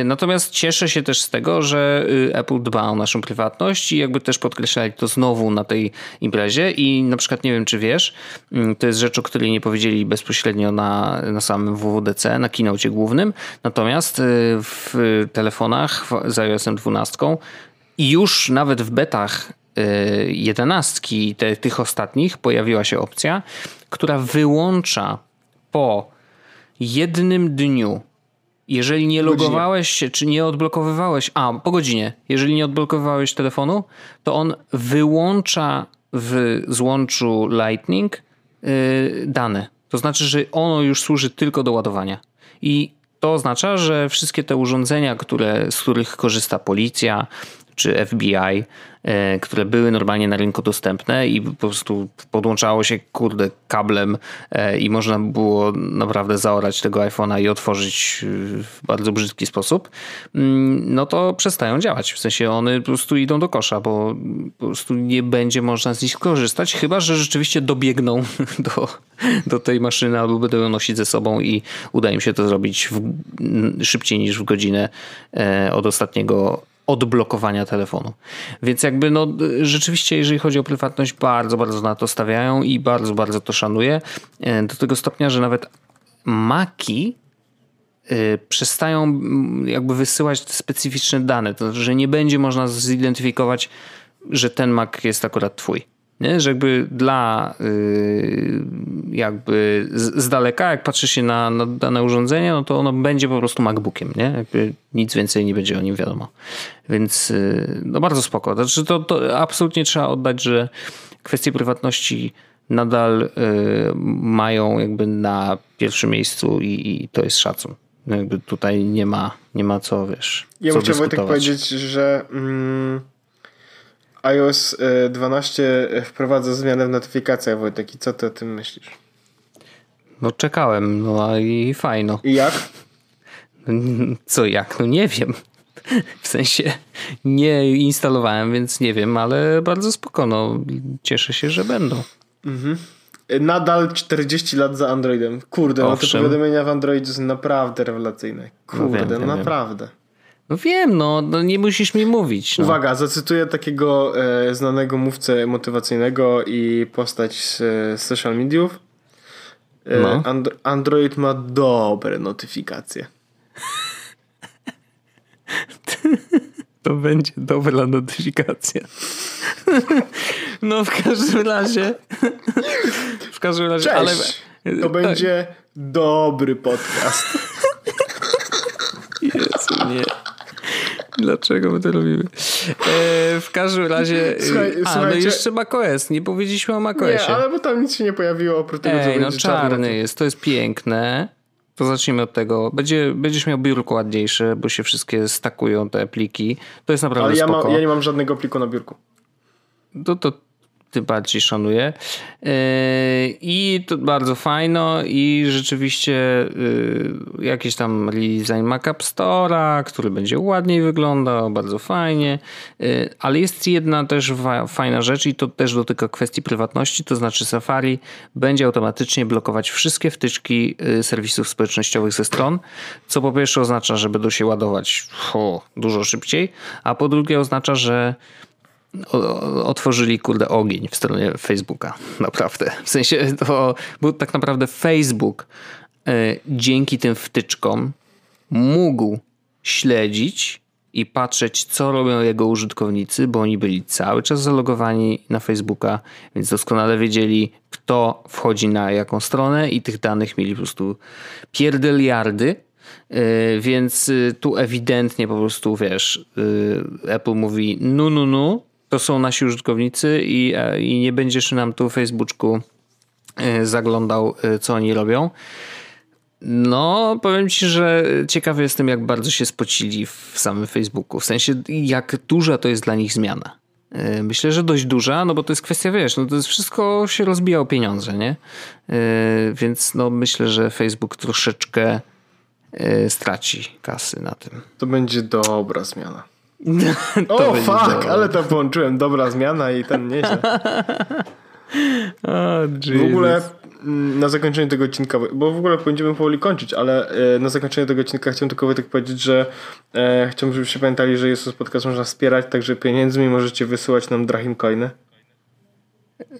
Y, natomiast cieszę się też z tego, że y, Apple dba o naszą prywatność i jakby też podkreślali to znowu na tej imprezie i na przykład nie wiem, czy wiesz, y, to jest rzecz, o której nie powiedzieli bezpośrednio na, na samym WWDC, na keynote głównym, natomiast w telefonach z iOS 12 i już nawet w betach jedenastki, te, tych ostatnich, pojawiła się opcja, która wyłącza po jednym dniu, jeżeli nie logowałeś się, czy nie odblokowywałeś, a po godzinie, jeżeli nie odblokowywałeś telefonu, to on wyłącza w złączu Lightning yy, dane. To znaczy, że ono już służy tylko do ładowania. I to oznacza, że wszystkie te urządzenia, które, z których korzysta policja, czy FBI, e, które były normalnie na rynku dostępne i po prostu podłączało się kurde kablem e, i można było naprawdę zaorać tego iPhone'a i otworzyć w bardzo brzydki sposób, mm, no to przestają działać. W sensie one po prostu idą do kosza, bo po prostu nie będzie można z nich korzystać, chyba że rzeczywiście dobiegną do, do tej maszyny albo będą ją nosić ze sobą i uda im się to zrobić w, szybciej niż w godzinę e, od ostatniego odblokowania telefonu. Więc jakby no rzeczywiście, jeżeli chodzi o prywatność, bardzo, bardzo na to stawiają i bardzo, bardzo to szanuję. E, do tego stopnia, że nawet Maki e, przestają jakby wysyłać specyficzne dane. To znaczy, że nie będzie można zidentyfikować, że ten Mac jest akurat twój. Nie? Że jakby dla y, jakby z, z, daleka, jak patrzy się na, na, dane urządzenie, no to ono będzie po prostu MacBookiem, nie? Jakby nic więcej nie będzie o nim wiadomo. Więc y, no bardzo spoko. Znaczy to, to absolutnie trzeba oddać, że kwestie prywatności nadal y, mają jakby na pierwszym miejscu i, i to jest szacun. Jakby tutaj nie ma, nie ma co, wiesz. Ja co chciałbym tak powiedzieć, że mm, iOS 12 e, wprowadza zmianę w notyfikacjach, Wojtek, i co ty o tym myślisz? No czekałem, no i fajno. I jak? Co jak? No nie wiem. W sensie nie instalowałem, więc nie wiem, ale bardzo spoko. No, cieszę się, że będą. Mhm. Nadal 40 lat za Androidem. Kurde, no te powiadomienia w Androidzie są naprawdę rewelacyjne. Kurde, no wiem, wiem, naprawdę. Wiem. No wiem, no, no nie musisz mi mówić. No. Uwaga, zacytuję takiego e, znanego mówcę motywacyjnego i postać z, z social mediów. E, no. And, Android ma dobre notyfikacje. To będzie dobra notyfikacja. No w każdym razie. W każdym razie, Cześć. ale. To będzie dobry podcast. Jezu, nie. Dlaczego my to robimy? E, w każdym razie. Słuchaj, a, no jeszcze macOS. Nie powiedzieliśmy o macOSie. Nie, ale bo tam nic się nie pojawiło oprócz tego, Ej, no czarny jest. To jest piękne. To zacznijmy od tego. Będzie, będziesz miał biurko ładniejsze, bo się wszystkie stakują te pliki. To jest naprawdę Ale ja, spoko. Ma, ja nie mam żadnego pliku na biurku. To, to tym bardziej szanuję. E, I to bardzo fajno i rzeczywiście e, jakiś tam redesign Mac Store'a, który będzie ładniej wyglądał, bardzo fajnie, e, ale jest jedna też fajna rzecz i to też dotyka kwestii prywatności, to znaczy Safari będzie automatycznie blokować wszystkie wtyczki serwisów społecznościowych ze stron, co po pierwsze oznacza, że będą się ładować dużo szybciej, a po drugie oznacza, że otworzyli kurde ogień w stronie Facebooka. Naprawdę. W sensie to, bo tak naprawdę Facebook y, dzięki tym wtyczkom mógł śledzić i patrzeć, co robią jego użytkownicy, bo oni byli cały czas zalogowani na Facebooka, więc doskonale wiedzieli, kto wchodzi na jaką stronę i tych danych mieli po prostu pierdeliardy. Y, więc y, tu ewidentnie po prostu wiesz, Apple mówi: No, no, no, to są nasi użytkownicy i, e, i nie będziesz nam tu w Facebooku e, zaglądał, e, co oni robią. No, powiem ci, że ciekawy jestem, jak bardzo się spocili w samym Facebooku. W sensie, jak duża to jest dla nich zmiana. Myślę, że dość duża, no bo to jest kwestia, wiesz, no to jest wszystko się rozbija o pieniądze, nie? Więc no myślę, że Facebook troszeczkę straci kasy na tym. To będzie dobra zmiana. o fuck, ale to połączyłem. Dobra zmiana i ten nieźle. oh, w ogóle mm, na zakończenie tego odcinka, bo w ogóle będziemy powoli kończyć, ale e, na zakończenie tego odcinka chciałem tylko Wojtek powiedzieć, że e, chciałbym, żebyście pamiętali, że jest Podcast można wspierać, także pieniędzmi możecie wysyłać nam Drahim Coiny.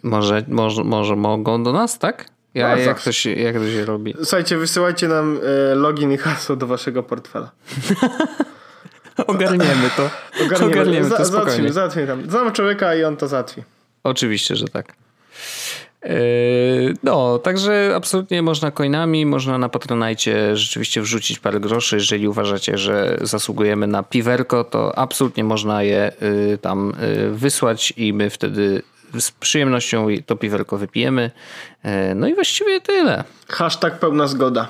Może, może, może mogą do nas, tak? Ja, jak, to się, jak to się robi? Słuchajcie, wysyłajcie nam e, login i hasło do waszego portfela. Ogarniemy to. Ogarniemy, Ogarniemy to spokojnie. Załatwimy, tam. Znam człowieka i on to załatwi. Oczywiście, że tak. Yy, no, także absolutnie można coinami, można na Patronajcie rzeczywiście wrzucić parę groszy. Jeżeli uważacie, że zasługujemy na piwerko, to absolutnie można je yy, tam yy, wysłać i my wtedy z przyjemnością to piwerko wypijemy. No i właściwie tyle. Hashtag pełna zgoda.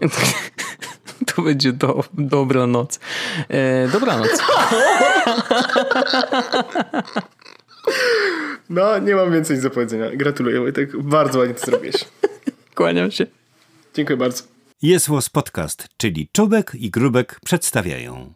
To będzie do, dobra noc. E, dobranoc. No, nie mam więcej do powiedzenia. Gratuluję, Wojtek. Bardzo ładnie to zrobiłeś. Kłaniam się. Dziękuję bardzo. Jest Podcast, czyli Czubek i Grubek przedstawiają.